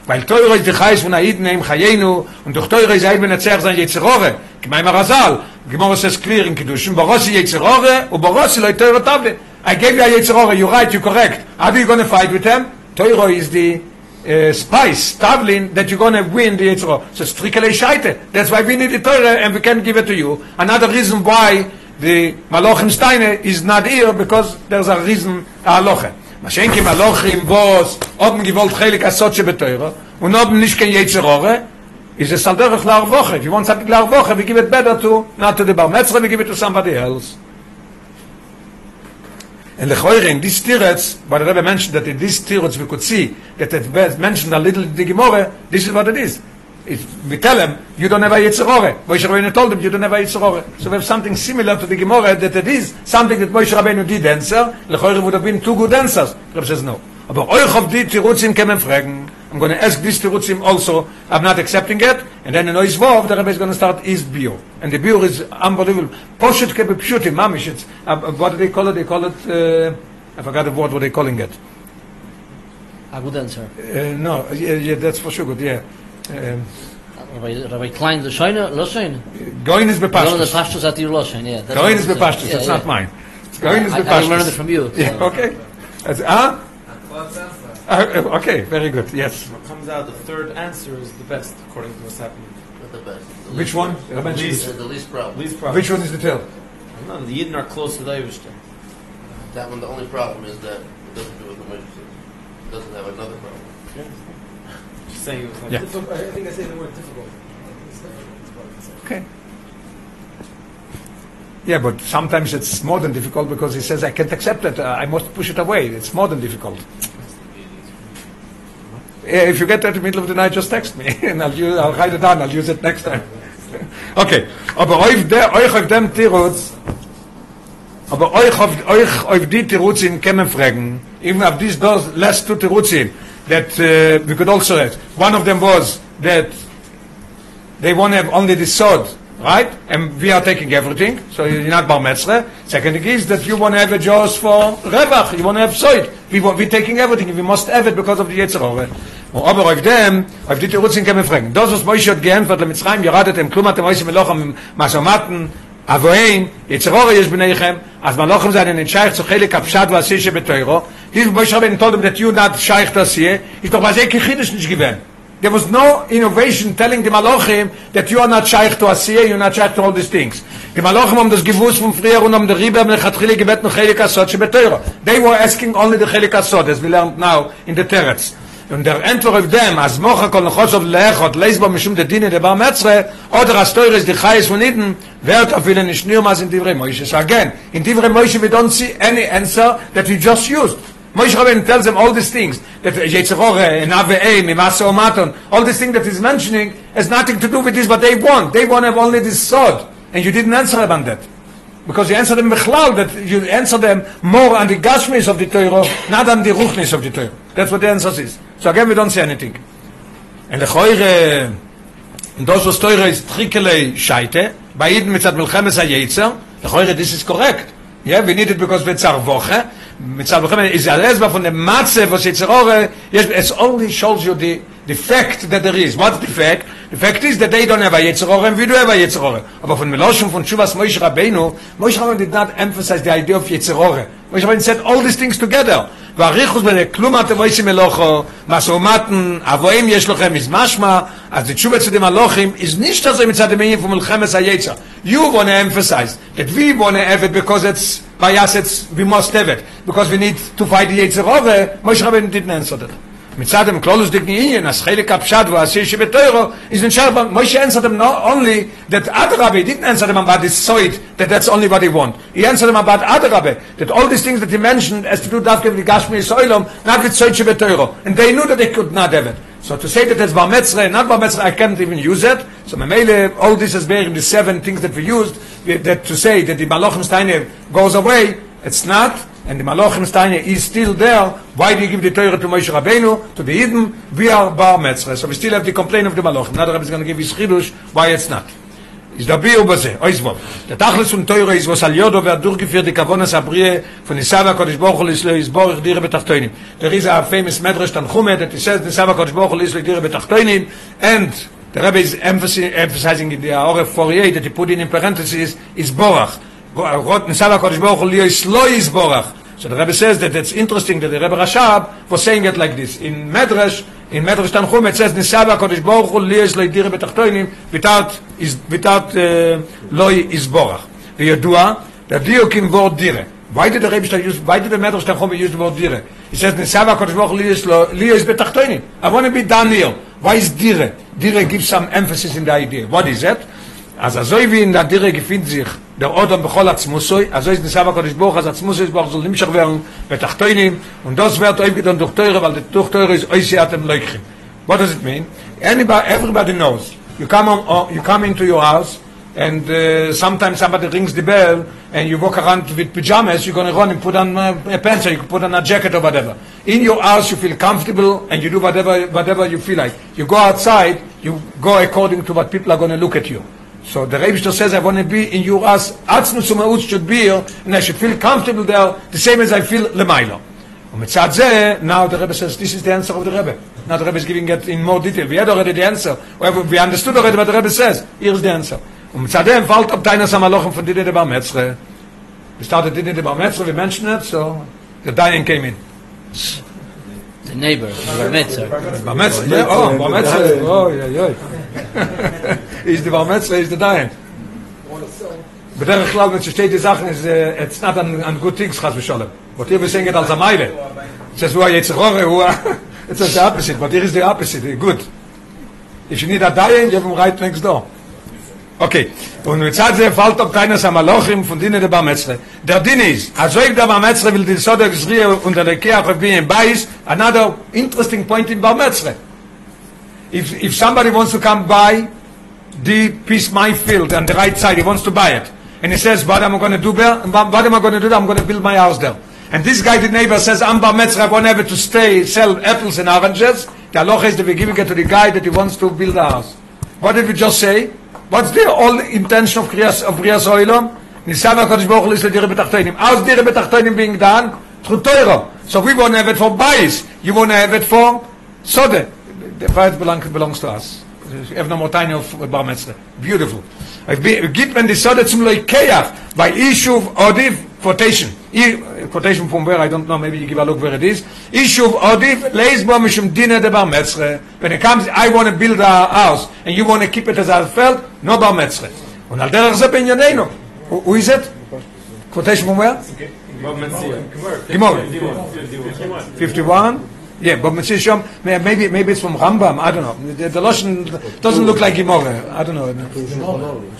Weil teuro ist die Chais von Aiden im Chayenu und durch teuro ist Aiden benezach sein Yetzirore. Kmai Marazal. Gemor says clear in Kedushin. Borosi Yetzirore und Borosi loy teuro tavle. I gave you a Yetzirah, you're right, you're correct. How are you going to fight with them? Torah is the uh, spice, tavlin, that you're going to win the Yetzirah. So strikele shaite. That's why we need the Torah and we can give it to you. Another reason why the Malachim Steine is not here, because there's a reason, a halacha. מה שאין כי מלוכים בוס, אובן גבולת חלק הסוד שבתוירו, ונובן נשכן יצר אורה, is es al derech l'arvoche. If you want something l'arvoche, we give it better to, not to the bar metzra, we give it to somebody else. And lechoire, in this tirets, but the Rebbe mentioned that in this tirets we could see that it mentioned a little the Gemara, this is what it is. If we tell him, you don't have a Yitzhorore. Moshe Rabbeinu told him, you don't have a Yitzhorore. So we have something similar to the Gemara, that it is something that Moshe Rabbeinu did answer, lechoire would have been two good answers. Rebbe says no. Aber euch auf die Tirutzim kämen fragen, I'm going to ask this Tirutzim also, I'm not accepting it, and then in Oizvov, the Rebbe is going to start his bio. And the bio is unbelievable. Poshet kebe pshutim, mamish, it's, uh, what do they call it? They call it, uh, I forgot the word what they're calling it. A good answer. Uh, no, yeah, yeah, that's for sure good, yeah. Um, Rabbi, Rabbi Klein, the Shoyne, Lo Shoyne. Goin is No, the bepashtus. Pashtus at your Lo yeah. that's Goin what is it says. bepashtus, Yeah, that's yeah. not mine. Goin is I, I learned it from you. *laughs* Yeah, okay. That's, huh? Uh, okay, very good, yes. What comes out, the third answer is the best, according to what's happening. Not the best. The Which least- one? The Rabbi least, Jesus. the least problem. Least problem. Which one is the tail? No, the Yidden are close to the Eivishter. That one, the only problem is that it doesn't do what the Moshe. It doesn't have another problem. Just saying it was like Yeah. Difficult- I think I say the word difficult. It's difficult, it's what I say. Okay. Yeah, but sometimes it's more than difficult because he says, I can't accept it, uh, I must push it away. It's more than difficult. Yeah, if you get that in the middle of the night, just text me *laughs* and I'll, use, I'll write it down, I'll use it next time. *laughs* okay, aber euch, der, euch auf dem Tirutz, aber euch auf, euch auf die Tirutzin kämen fragen, even auf these those last two Tirutzin, that uh, we could also have. One of them was that they want to have only the sword, right? And we are taking everything, so you're not bar metzre. Second thing is that you want to have a jaws for revach, you want to have soid. We want, we're taking everything, we must have it because of the Yetzirah. Aber auf dem, auf die Tirutzin kann man fragen. Das, was Moshe hat geantwortet למצרים, ירדתם, כלום אתם עושים מלוכם, מסומטן, אבוהים, יצרור יש בניכם, אז מלוכם זה אני שייך צו חלק הפשט והעשי שבתוירו. This Moshe Rabbeinu told them that you not שייך to עשייה, ist doch בזה כחידש nicht gewesen. There was no innovation telling the Malachim that you are not shaykh to Asiyah, you're not shaykh to all these things. Die Malachim haben das gewusst von früher und haben der Riebe am Lechatchili gebet noch Chelik Asod shebeteuro. They were asking only the Chelik Asod, as we learned now in the Teretz. Und der Antwort of them, as mocha kol nechosov lechot, leisbo mishum de dine de bar metzre, oder as teures di chayes von Iden, wird auf ihnen nicht nur in Divrei Moshe. So again, in Divrei Moshe we don't see any answer that we just used. Moshe Rabbeinu tells them all these things that Yetzirore and Ave'e, Mimasa all these things that he's mentioning has nothing to do with this, but they want. They want to have only this sword. And you didn't answer on that. Because you answered them Bechlal, that you answer them more on the Gashmis of the Torah, not on the Ruchnis of the Torah. That's what the answer is. So again, we don't say anything. And the Choire, and those was Torah is Trikele Shaite, by Eden mitzat Milchemes HaYetzer, the Choire, this is correct. Yeah, we need it because we tzar voche. Mitzat Milchemes is a lesba from the Matze, was Yetzirore, yes, it only shows you the, the fact that there is. What's the fact? The fact is that they don't have a Yetzirore and we do have a Yetzirore. Aber von Meloshim, von Shuvas Moshe Rabbeinu, Moshe Rabbeinu did not emphasize the idea of Yetzirore. Moshe Rabbeinu said all these things together. והריחוס בין כלום אתם עושים מלוכו, מסעומתן, אבואים יש לכם מזמשמע, אז תשובה צדם הלוכים, is nicht also מצד המאים von מלחמת היצר. You want to emphasize that we want to have it because it's, by us it's, we must have it, because we need to fight the יצר over, Moshe Rabbeinu didn't answer that. מצד הם כלולוס דיק עניין, אז חלק הפשט והעשיר שבתוירו, is נשאר, Moshe answered them not only that Adrabe didn't answer them about this soid, that that's only what he want. He answered them about Adrabe, that all these things that he mentioned has to do dafke with the Gashmi Soilom, not with soid שבתוירו. And they knew that they could not have it. So to say that it's Bar Metzre, not Bar Metzre, I can't even use it. So Memele, all this is bearing the seven things that we used, that to say that the Malachim Steiner goes away, it's not, and the Malachim Steiner is still there, why do you give the Torah to Moshe Rabbeinu, to the Eden? We are Bar Metzre, so we still have the complaint of the Malachim. Now the Rebbe is going to give his Chidush, why it's not. ist the Bio Baze. oizbo The tachlis und teure is was al yodo und durchgeführt die kavonas abrie von isava kodesh bochol is leis borg dire betachtoinim there is a famous medrash tanchumet that he says nisava kodesh bochol is leis dire betachtoinim and the Rebbe is emphasizing, emphasizing in the Oref 48 that he put in in parentheses is Borach. Nisava Kodesh Baruch Hu Lislo Yisborach So the Rebbe says that it's interesting that the Rebbe Rashab was saying it like this. In Medrash, in Medrash Tanchum, it says, Nisava Kodesh Baruch Hu li יש להידיר בתחתונים, without, is- without uh, לא יסבורך. וידוע, that דיוקים word דירה. Why did the Rebbe Shlomo use, why did the Medrash Tanchum use the word דירה? He says, Nisava Kodesh Baruch Hu li יש לו- לי יש בתחתונים. I want to be Daniel. Why is דירה? דירה gives some emphasis in the idea. What is that? אז azoi wie in der Dire gefindt sich der Odom bechol Atzmusoi, also ist Nisava Kodesh Baruch, als Atzmusoi ist Baruch soll nimschach werden betachtoinim, und das wird oib getan durch Teure, weil der durch Teure ist oisiatem leuchim. What does it mean? Anybody, everybody knows. You come, on, oh, you come into your house, and uh, sometimes somebody rings the bell, and you walk around with pajamas, you're going to run and put on uh, a pants, or you put on a jacket or whatever. In your house, you feel comfortable, and you do whatever, whatever you feel like. You go outside, you go according to what people are going to look at you. So the Rebbe says, I want to be in your house, Atzmus Umaut should be here, and I should feel comfortable there, the same as I feel Lemailo. ומצד זה, now the Rebbe says, this is the answer of the Rebbe. Now the Rebbe is giving it in more detail. We had already the answer. We have- we understood already what the Rebbe says. Here's the answer. Und mit Zadeh empfalt ab deines am von Dinnah der Bar Bist du da Dinnah der Bar wie Menschen nicht so? Der Dayan came in. The neighbor, the oh, Bar Metzre. Oh, yeah, oh yeah, *laughs* Bar Ist Oh, yeah, yeah, der is the Bar is the Dayan. בדרך כלל are clouds that Sachen, ist uh, it's not an, an good things Chas Vishalem. But here we sing it als a Meile. It says, who are you, Rore, who are... *laughs* The opposite, but here is the opposite, good. If you need a Dayan, you have him right next door. Okay, und mit Zadze fällt auf keines am Malochim von Dine der Barmetzre. Der Dine ist, als so ich der Barmetzre will die Soder Gizrie unter der Keach of being biased, another interesting point in Barmetzre. If, if somebody wants to come by the piece My Field on the right side, he wants to buy it. And he says, what am I going to do there? What am I going to do there? I'm going to build my house there. And this guy, the neighbor, says, I'm Barmetzre, I want ever to stay, sell apples and oranges. The aloha is that we're giving it to the guy that he wants to build a house. What did we just say? What's the whole intention of Kriyas, of Kriyas Oilom? Nisan HaKadosh Baruch Hu is Betachtoinim. How's Dire Betachtoinim being done? Through Torah. So we want to have it for Bayis. You want to have it for Sode. The right belong, belongs to us. Have no more time of Bar Metzra. Beautiful. Gibt man die Sode zum Leikeach bei Ishuv Odiv quotation quotation from where I don't know, maybe you give a look where it is. Ishuv Odif lays bo mishum dina de bar metzre. When it comes, I want to build a house, and you want to keep it as a felt, no bar metzre. Und al derach ze penyaneno. Who is it? Quotation from where? Gemara. Gemara. 51. Yeah, but Shom, maybe, maybe it's from Rambam, I don't know. The, the Lashon doesn't look like Gemara, I don't know.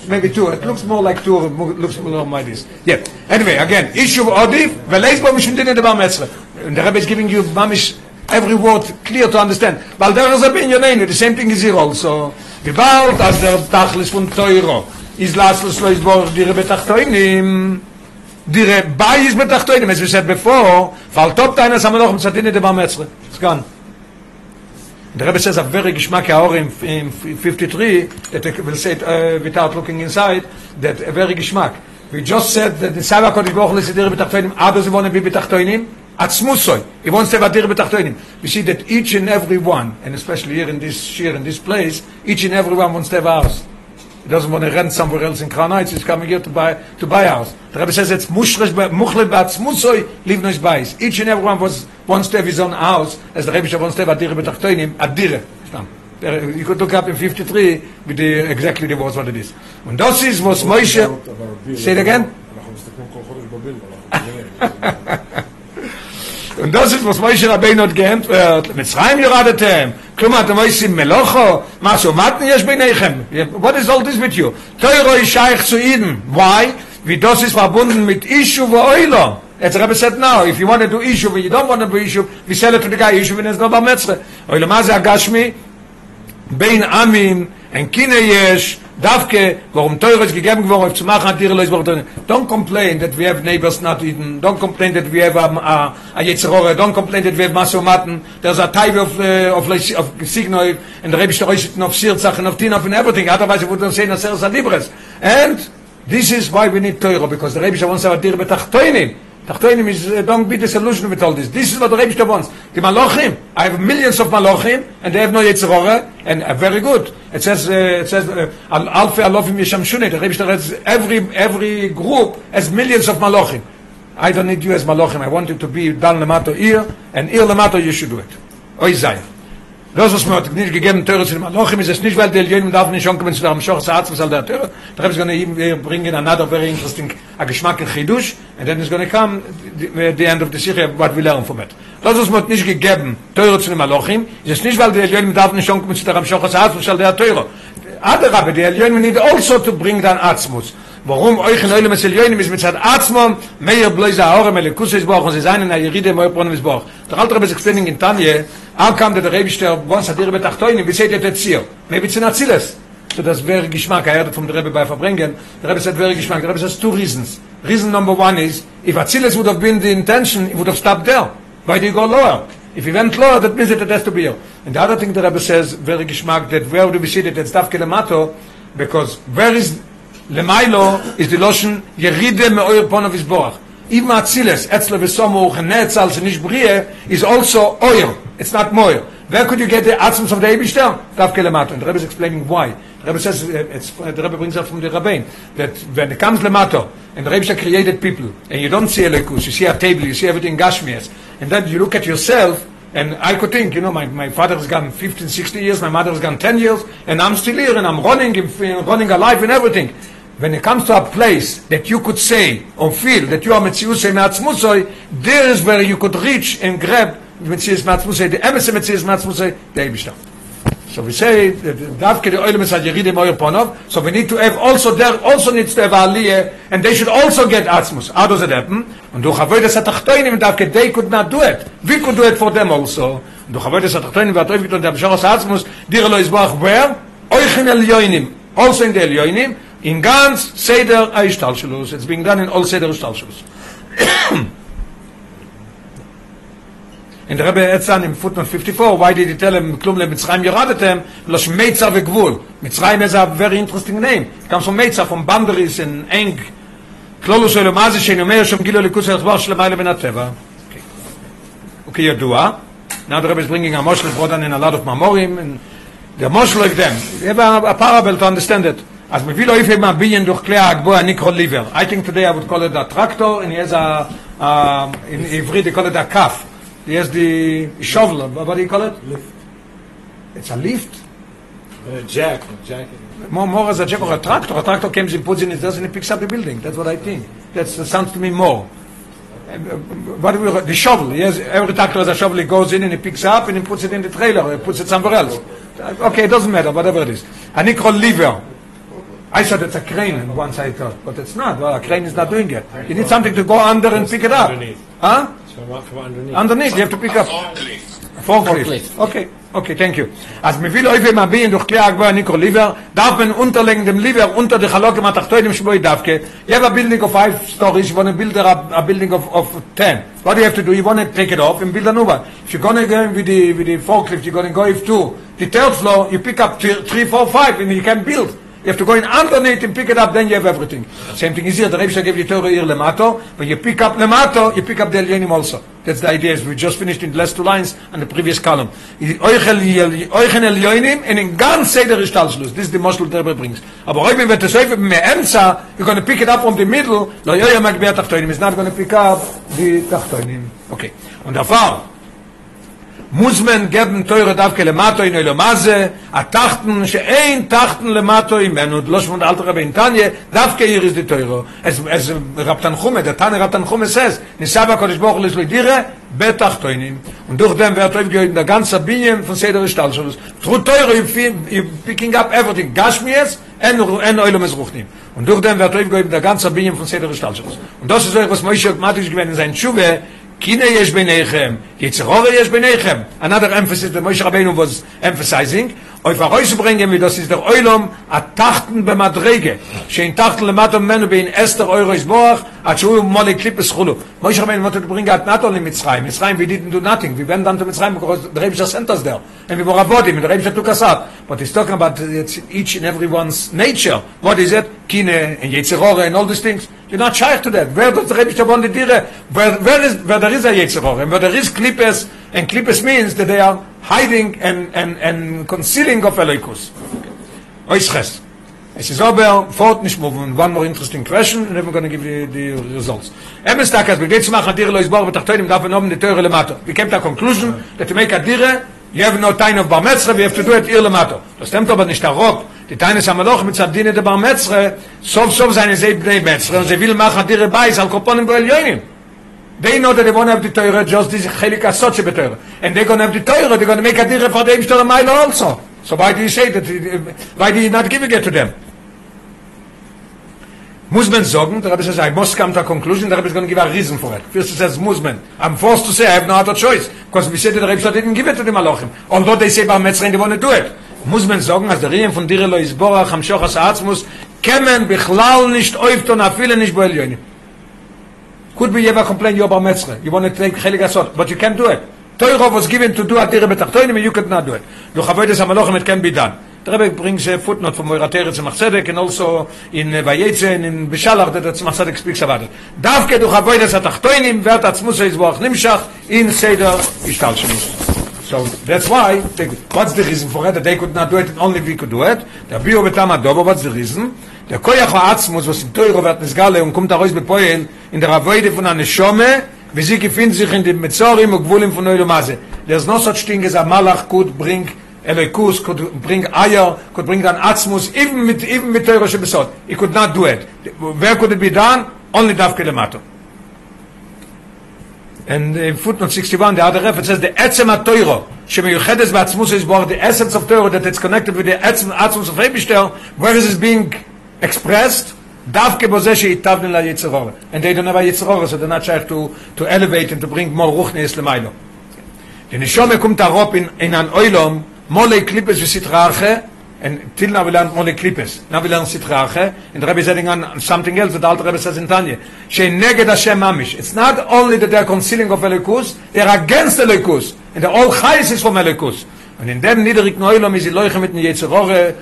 Maybe two, it looks more like two, looks more like this. Yeah, anyway, again, issue Odif, Veleis Bo Mishum Dinah Debar Metzler. And the Rebbe is giving you mamish every word clear to understand. Weil der a binyaneinu, the same thing is here also. Gewalt, as der Tachlis von Teuro, is laslos lo isborg dire betachtoinim, dire bayis betachtoinim, as we said before, fall top deiner samaloch mit Zadine de Barmetzre. It's gone. The Rebbe says a very geschmack hour in, in 53 that I will say it uh, without looking inside that a very geschmack. We just said that the Sava Kodesh Baruch Hu is dir betachtoinim. How does he want to be betachtoinim? Atzmusoi. He wants to have a dir betachtoinim. We see that each and every one, and especially here in this here in this place, each and every one wants to have house. He doesn't want to rent somewhere else in Crown Heights. He's coming here to buy to buy a house. The Rebbe says it's mushresh muchle live nois bais. Each and every one was, wants to have his own house, as the Rebbe says, wants to have a dire betachtoinim, a dire. There- uh, You could look up in 53 with the exactly the words what it is. And das ist was Moshe. Say it again. *laughs* Und das ist, was Moshe Rabbeinu hat geantwortet. Mitzrayim ירדתם. כלומר, אתם עושים מלוכו? מה שומעתם יש ביניכם? What is all this with you? תוירו ישייך zu Eden. Why? Wie das ist verbunden mit Ishu ואוילו. As the Rebbe said now, if you want to do Ishu and you don't want to do Ishu, we sell it to the guy, Ishu and it's not bar אוילו, מה זה הגשמי? בין עמים, אין קינה יש, דווקא, warum teuer ist gegeben geworden, auf zu machen, hat dir Leute gesagt, don't complain that we have neighbors not eaten, don't complain that we have a, a, a Yetzirore, don't complain that we have Masomaten, there's a type of, uh, of, of, Signoi, and the Rebbe Shtoishit, of Sirzach, and of Tinov, and everything, otherwise it wouldn't say Naseres Libres. And this is why we need Torah, because the Rebbe wants a dir betachtoinim. Tachtoinim is, uh, don't be disillusioned with all this. This is what the Rebbe wants. The Malochim, I have millions of Malochim, and they have no Yetzirore, and uh, very good. It says, uh, it says, uh, Al- Alfi Alofim Yeshamshuni, the Rebbe says every, every group has millions of Malochim. I don't need you as Malachim. I want you to be Dan Lemato Ir, and Ir Lemato you should do it. Oy Zay. Das was mir nicht gegeben Teure zu dem Malachim ist es nicht, weil der Elyonim darf nicht schon kommen zu dem Schoch Saatz, was der Teure. Da habe ich gonna even bring in another very interesting a Geschmack in Chidush, and then it's gonna come the, the end of the Sikha, what we learn from it. Das was mir nicht gegeben Teure zu dem Malachim, ist es nicht, weil der Elyonim darf nicht schon kommen zu dem Schoch Saatz, was der Teure. Adrabe, der Elyonim need also to bring down Atzmus. Warum euch in Eulem Eselionim ist mit Zad Atzmon, meier bloise Haore, mele Kusses Boch, und sie seien in der Yeride, moir Pronem is Boch. Der Alter Rebbe is explaining in Tanje, that the Rebbe Shter, once hat ihr Rebbe Tachtoinim, wie seht ihr das Ziel? Maybe it's in Aziles. So das wäre Geschmack, er hat vom Rebbe bei Verbringen, der Rebbe sagt, wäre Geschmack, der Rebbe says two reasons. Reason number one is, if Aziles would have been the intention, it would have stopped there. Why do you go lower? If you went lower, that means that it has to be here. And the other thing the Rebbe says, very Geschmack, that where do we see that it's Davke Lemato, because where is lemailo is the lotion yeride meoir ponov is borach. Even Atzilus, Etzle Vesomuch, and Netzal, Shenish Brie, is also oil. It's not moil. Where could you get the atoms of the Eibishter? Daf Kelemato. And the Rebbe is explaining why. The Rebbe says, uh, uh the Rebbe brings up from the Rabbein, that when it comes Lemato, and the Rebbe created people, and you don't see a lekus, you see a table, you see everything Gashmias, and then you look at yourself, and I could think, you know, my, my father has gone 15, 60 years, my mother has gone 10 years, and I'm still here, and I'm running, running alive and everything when it comes to a place that you could say or feel that you are Metziusei Me'atzmusoi, there is where you could reach and grab Metzius Me'atzmusoi, the emes Metzius Me'atzmusoi, the Eibishter. So we say Davke the Oilem Yeride Moyer Ponov, so we need to have also there, also needs to have Aliyah, and they should also get Atzmus. How does it happen? Und durch Avoides HaTachtoinim, Davke, they could not do it. We could do it for them also. Und durch Avoides HaTachtoinim, Vatoivit und Abshoros Atzmus, dir lo Yisboach, where? Oichin El Elyoinim, also in the Elyoinim, in ganz Seder Eistalschulus. It's being done in all Seder Eistalschulus. in der Rebbe Etzan im footnote 54, why did he tell him, klum le Mitzrayim yeradetem, lo shmeitza vegvul. Mitzrayim is a very interesting name. It comes from Meitza, from boundaries and eng. כלולו שלו, מה זה שאני אומר שם גילו ליכוס הרכבור שלמה לבין הטבע? וכידוע, now the Rebbe is bringing a moshel brought in a lot of mamorim, and the moshel of them, you have a, a parable to understand it. אז מביא לו איפה מהבניין דוח כלי הגבוה הניקרו ליבר. I think today I would call it a tractor, and he has a, a in עברית they call it a cuff. He has the shovel, what do you call it? Lift. It's a lift? Uh, Jack, Jack. More, more as a jack or a tractor. A tractor comes in, puts in it, does and it picks up the building. That's what I think. That sounds to me more. And, uh, What do we, the shovel, yes, every tractor has a shovel, he goes in and he picks up and he puts it in the trailer, or he puts it somewhere else. Okay, it doesn't matter, whatever it is. A nickel lever. I thought it's a crane, and once I thought, but it's not. Well, a crane is not doing it. You need something to go under and pick it up. Underneath. Huh? So I'm from underneath. Underneath, you have to pick up. Forklift. Forklift. Okay, okay, thank you. אז מביא לו איפה מביאים durch כלי הגבוה ניקרו ליבר, darf man unterlegen dem liver unter die Chalokim התחתונים שבו דווקא. You have a building of five stories, you want to build a, a building of, of ten. What do you have to do? You want to take it off and build a new one. If you're going to go in with the, with the forklift, you're going to go if two. The third floor, you pick up three, three, four, five, and you can build. You have to go in underneath and pick it up, then you have everything. Same thing is here. The Rebbe gave you Torah here lemato. When you pick up lemato, you pick up the Elyonim also. That's the idea. Is we just finished in the last two lines on the previous column. Euchen Elyonim and in ganz Seder Ishtalschluss. This is the Moshel the Rebbe brings. Aber wenn wir Sefer me'emza, you're going to pick it up from the middle. Lo yoya magbea tachtoinim. It's not going to pick up the tachtoinim. Okay. Und davor, muss man geben teure davke le mato in le maze a tachten sche ein tachten le mato im men und los von der alter ben tanje davke hier is die teure es es rabtan khume der tan rabtan khume ses ni saba kodesh boch lis lidire betach toinim und durch dem wer teuf gehen der ganze binien von seder stall schon tru teure im picking up everything gash mir es en en eule mes ruch nim und durch dem wer teuf gehen der ganze binien von seder stall schon und das is euch was moish matisch gewen in sein chube Kine yesh benechem, Yitzchore yesh benechem. Another emphasis that Moshe Rabbeinu was emphasizing, auf Arois bringen wir, das ist der Oilom, a tachten bemadrege, shein tachten lematom menu bein Esther Euros Boach, at shu mole klippes chulu. Moshe Rabbeinu wanted to bring out not only Mitzrayim, Mitzrayim we didn't do nothing, we went down to Mitzrayim because the Rebbe sent us there, and we were avodim, and the Rebbe took us up. But he's talking about each and everyone's nature. What is it? Kine and Yitzchore and all these things. You're not shy to that. Where does the Rebbe want the dire? Where, where is where there is a Yitzchore and where there is klippes, and klippes means that they are hiding and and and concealing of Eloikus. Oisches. Es is aber fort nicht moving. One more interesting question and we're going to give you the results. Em ist da kas wir jetzt machen dir lois borg betachtoin im davon oben die teure lemato. We came to conclusion that to make a dire you have no time of bar metzre, we have to do it ir lemato. Das stimmt aber nicht rob. Die Teine Samaloch mit Sardine der Bar Metzre, sof sof seine Seibnei Metzre, und sie will machen dire Beis al Koponim Boelionim. They know that they won't have the Torah, just this Chelik Asot Shebetorah. And they're going to have the Torah, they're going to make a dire for them Shtor Mile also. So why do you say that, why do you not give it to them? Muss man sagen, der Rebbe says, I must come to a conclusion, the Rebbe is going to give a reason for it. First it says, muss man. I'm forced to say, I have no other choice. Because we said that the Rebbe didn't give it to the Malochim. Although they say, Bar Metzrein, they want to do it. Muss man sagen, als der Riem von Dire lo Isborach, am Shochas Atzmus, kemen bichlal nicht oifton, afile nicht bo Elyonim. Could be you ever complain, you're Bar Metzre. You want to take Chelik Asot, but you can't do it. Torah was given to do a Dire Betachtoinim, and you could not do it. Du chavoides Amalochem, it can be done. Der Rebbe brings a footnote from Moiratere Tzemach Tzedek and also in uh, Vayetze and in Beshalach that Tzemach Tzedek speaks about it. דווקא דו חבוידס התחתוינים ואת עצמוס היזבוח נמשך in סדר השתלשלוס. So that's why, they, what's the reason for it? That they could not do it and only we could do it. Der Bio betam adobo, what's the reason? Der koyach ha'atzmus, was in Teuro wird nisgale und kommt daraus bepoyen in der Avoide von einer Shome, wie sie gefinden sich in den Metzorim und Gvulim von Neulomase. There's no such thing as a Malach could bring Elikus could bring Eier, could bring down Atzmus, even mit, even mit Teure Shebesot. He could not do it. Where could it be done? Only Davke Lemato. And in footnote 61, the other reference says, the Etzem HaToiro, שמייוחדת בעצמוס is born, the essence of Torah, that it's connected with the Etzem Atzmus of Rebishter, where is it being expressed? דווקא בזה שהיטבנו ליצרור. And they don't have a yitzror, so they're not trying to, to elevate and to bring more ruchnis lemailo. The neshome kommt arop in, in an oilom, mole klippes v'sitrache, and till now we learn mole klippes. Now we learn sitrache, and is adding on something else that Alter Rebbe says in Tanya. She'neged Hashem mamish. It's not only that they're concealing of Elikus, they're against Elikus. And the all chayes is from Elikus. And in dem niedrigen oilom is iloiche mit Yetzirore,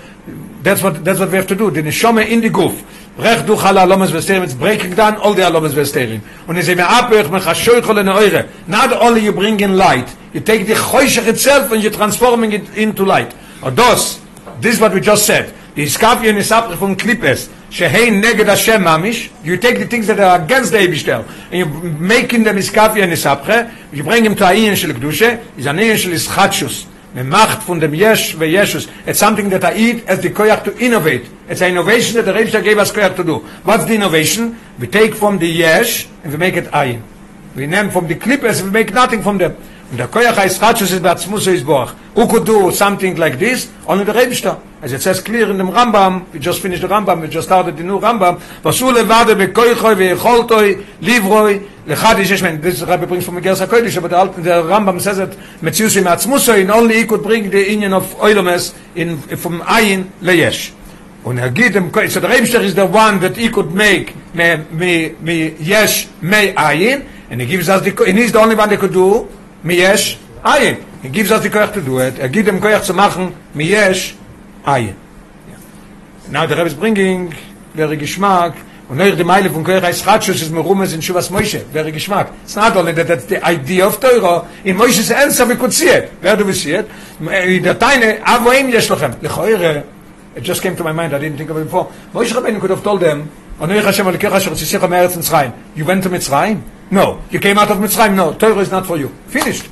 that's what, that's what we have to do. The neshome in the goof. Rech du chala alomas vesterim, it's breaking down all the alomas vesterim. Und es ist mir abweg, mech hashoichol in eure. Not only you bring in light, you take the choshech itself and you're transforming it into light. Or those, this is what we just said. The iskafion is up from klippes, shehei neged Hashem mamish, you take the things that are against the Eibishter, and you making them iskafion isapche, you bring him to ayin shel kedusha, is an ayin shel ischatshus. The macht von dem Yesh ve Yeshus. It's something that I eat as the koyach to innovate. It's an innovation that the Rebbe gave us koyach to do. What's the innovation? We take from the Yesh and we make it ayin. We name from the clippers we make nothing from them. Der koyach heißt Ratschus ist Batzmus Boach. Who could do something like this? Only the Rebbe As it says clear in the Rambam, we just finished the Rambam, we just started the new Rambam. Vasu levade bekoychoi ve'echoltoi livroi lechad ish yeshmen. This Rabbi brings from Gersa Kodesh, but the, the Rambam says that Metzius im Atzmusoi, and only he could bring the union of Oilomes in, from Ayin leyesh. Und er geht dem Ko- so der Rebster is the one that he could make me me me yesh me ayin and he gives us the and he's the only one that could do me yesh ayin he gives us the koyach to do it. Er gibt dem koyach zu machen. me yesh ayin now the Rebbe is bringing very geschmack und neuer die Meile von koyach is ratschus is merumes in shuvas moishe. Very geschmack it's not only that that's the idea of Torah in Moshe's answer we could see it where do we see it in der Teine avoim yesh lochem lechoire It just came to my mind. I didn't think of it before. Moshe Rabbeinu could have told them, "Onei Hashem Elokecha asher tzisicha me'eretz Mitzrayim." You went to Mitzrayim? No. You came out of Mitzrayim? No. Torah is not for you. Finished.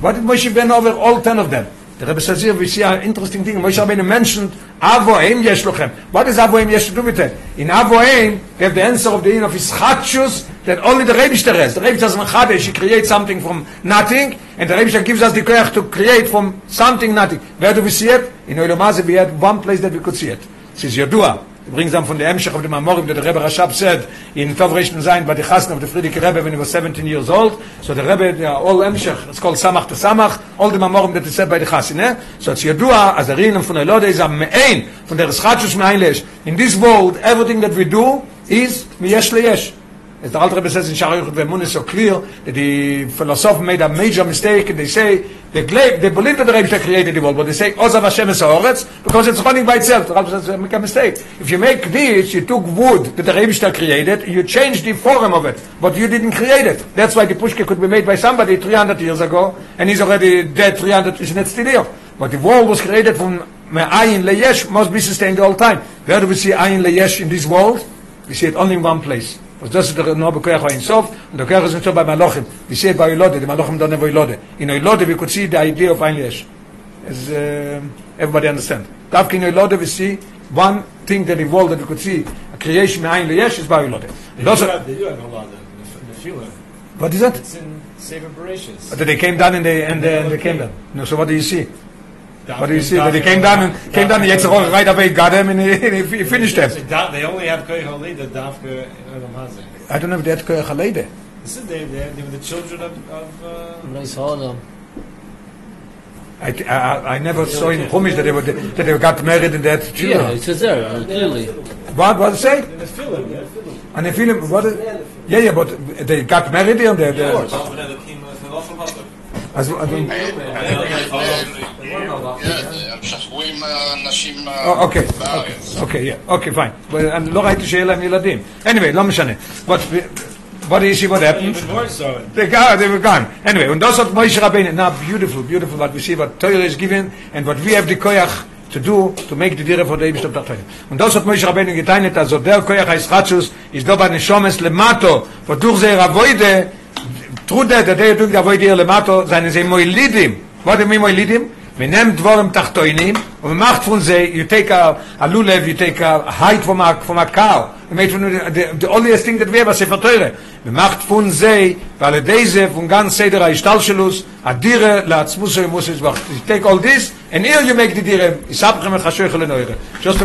Why did Moshe went over all ten of them? The Rebbe says here, we see an interesting thing. Moshe Rabbeinu mentioned Avoim Yesh Lochem. What does Avoim Yesh to do with it? In Avoim, we have the answer of the end of his Ischatshus that only the Rebbe has. The Rebbe does Machadesh, he creates something from nothing, and the Rebbe gives us the koyach to create from something nothing. Where do we see it? In Oilomazeh, we had one place that we could see it. This is Yodua. Brings them from the Emshech of the Mamorim that the Rebbe Rashab said in Tov Reish Zayin by the Chasna of the Frierdiker Rebbe when he was 17 years old. So the Rebbe, are all Emshech, it's called Samach to Samach, all the Mamorim that is said by the Chasna. Eh? So it's Yodua, as a Rinam from Elode is a Me'ein, from the Reschatshus Me'einlesh. In this world, everything that we do is Miyesh Leyesh. As the Alter Rebbe says in Shara Yuchot Ve'emun is so clear that the philosopher made a major mistake and they say they, claim, they believe that the Rebbe created the world but they say Ozav Hashem es ha'oretz because it's running by itself. The Alter says make a mistake. If you make this, you took wood that the Rebbe created you changed the form of it but you didn't create it. That's why the pushka could be made by somebody 300 years ago and he's already dead 300 is not still here. But the world was created from Ayin leyesh must be sustained all time. Where do we see Ayin leyesh in this world? We see it only in one place. Was das der no bekoyach in sof, und der koyach is not by Malachim. We it by Ilode, the Malachim don't have Ilode. In Ilode we could see the idea of leyesh. As uh, everybody understand. Davke in Ilode we see one thing that evolved that we could see a creation Ayin leyesh is by. They Those are- they do have a lot of the. What is that? It's in Sefer Bereshis. That they came down and they and they, and they came down. No, so what do you see? What do you see? That he came down and came down and Yetzirah right away got him, and he, he, he finished them. They only have Koich Halida, Dafka, and Adam Hazek. I don't know if they had koyach halede. This is they, they, they were the children of, of uh, Reis I, I, I never saw in Chumash that they were that they got married and they had Yeah, children. it was there, uh, clearly. What what does it say? the film. Yeah, film. And they feel what? is- Yeah, yeah, but they got married and they. they That's when the king was an awful husband. as, I mean, הם שכבו עם האנשים oh, okay, okay, בארץ. okay, yeah, okay, fine. But אני לא ראיתי שיהיה להם ילדים. Anyway, לא משנה. But what do you see what happened? Even more so. They got, they were gone. Anyway, und das hat Moshe Rabbeinu, now beautiful, beautiful what we see, what Torah is given, and what we have the koyach to do, to make the dire for the Eibishter Torah. Und das hat Moshe Rabbeinu geteinet, also der koyach Eischatzus, ist da bei Neshomes lemato, wodurch sie Ravoide, through that, that they are doing the Avoide here lemato, seien sie Moilidim. What do you mean Moilidim? Wir nehmen Dvorim Tachtoinim, und wir macht von sie, you take a, a lulev, you take a height from a, from a cow, you make from the, the, onlyest thing that we have, a Sefer Torah. wir macht von sie, ועל ידי זה, von ganz Seder ההשתלשלוס, הדירה לעצמוס של מוסס, you take all this, and here you make the דירה, יספכם את חשוך לנוירה. Just to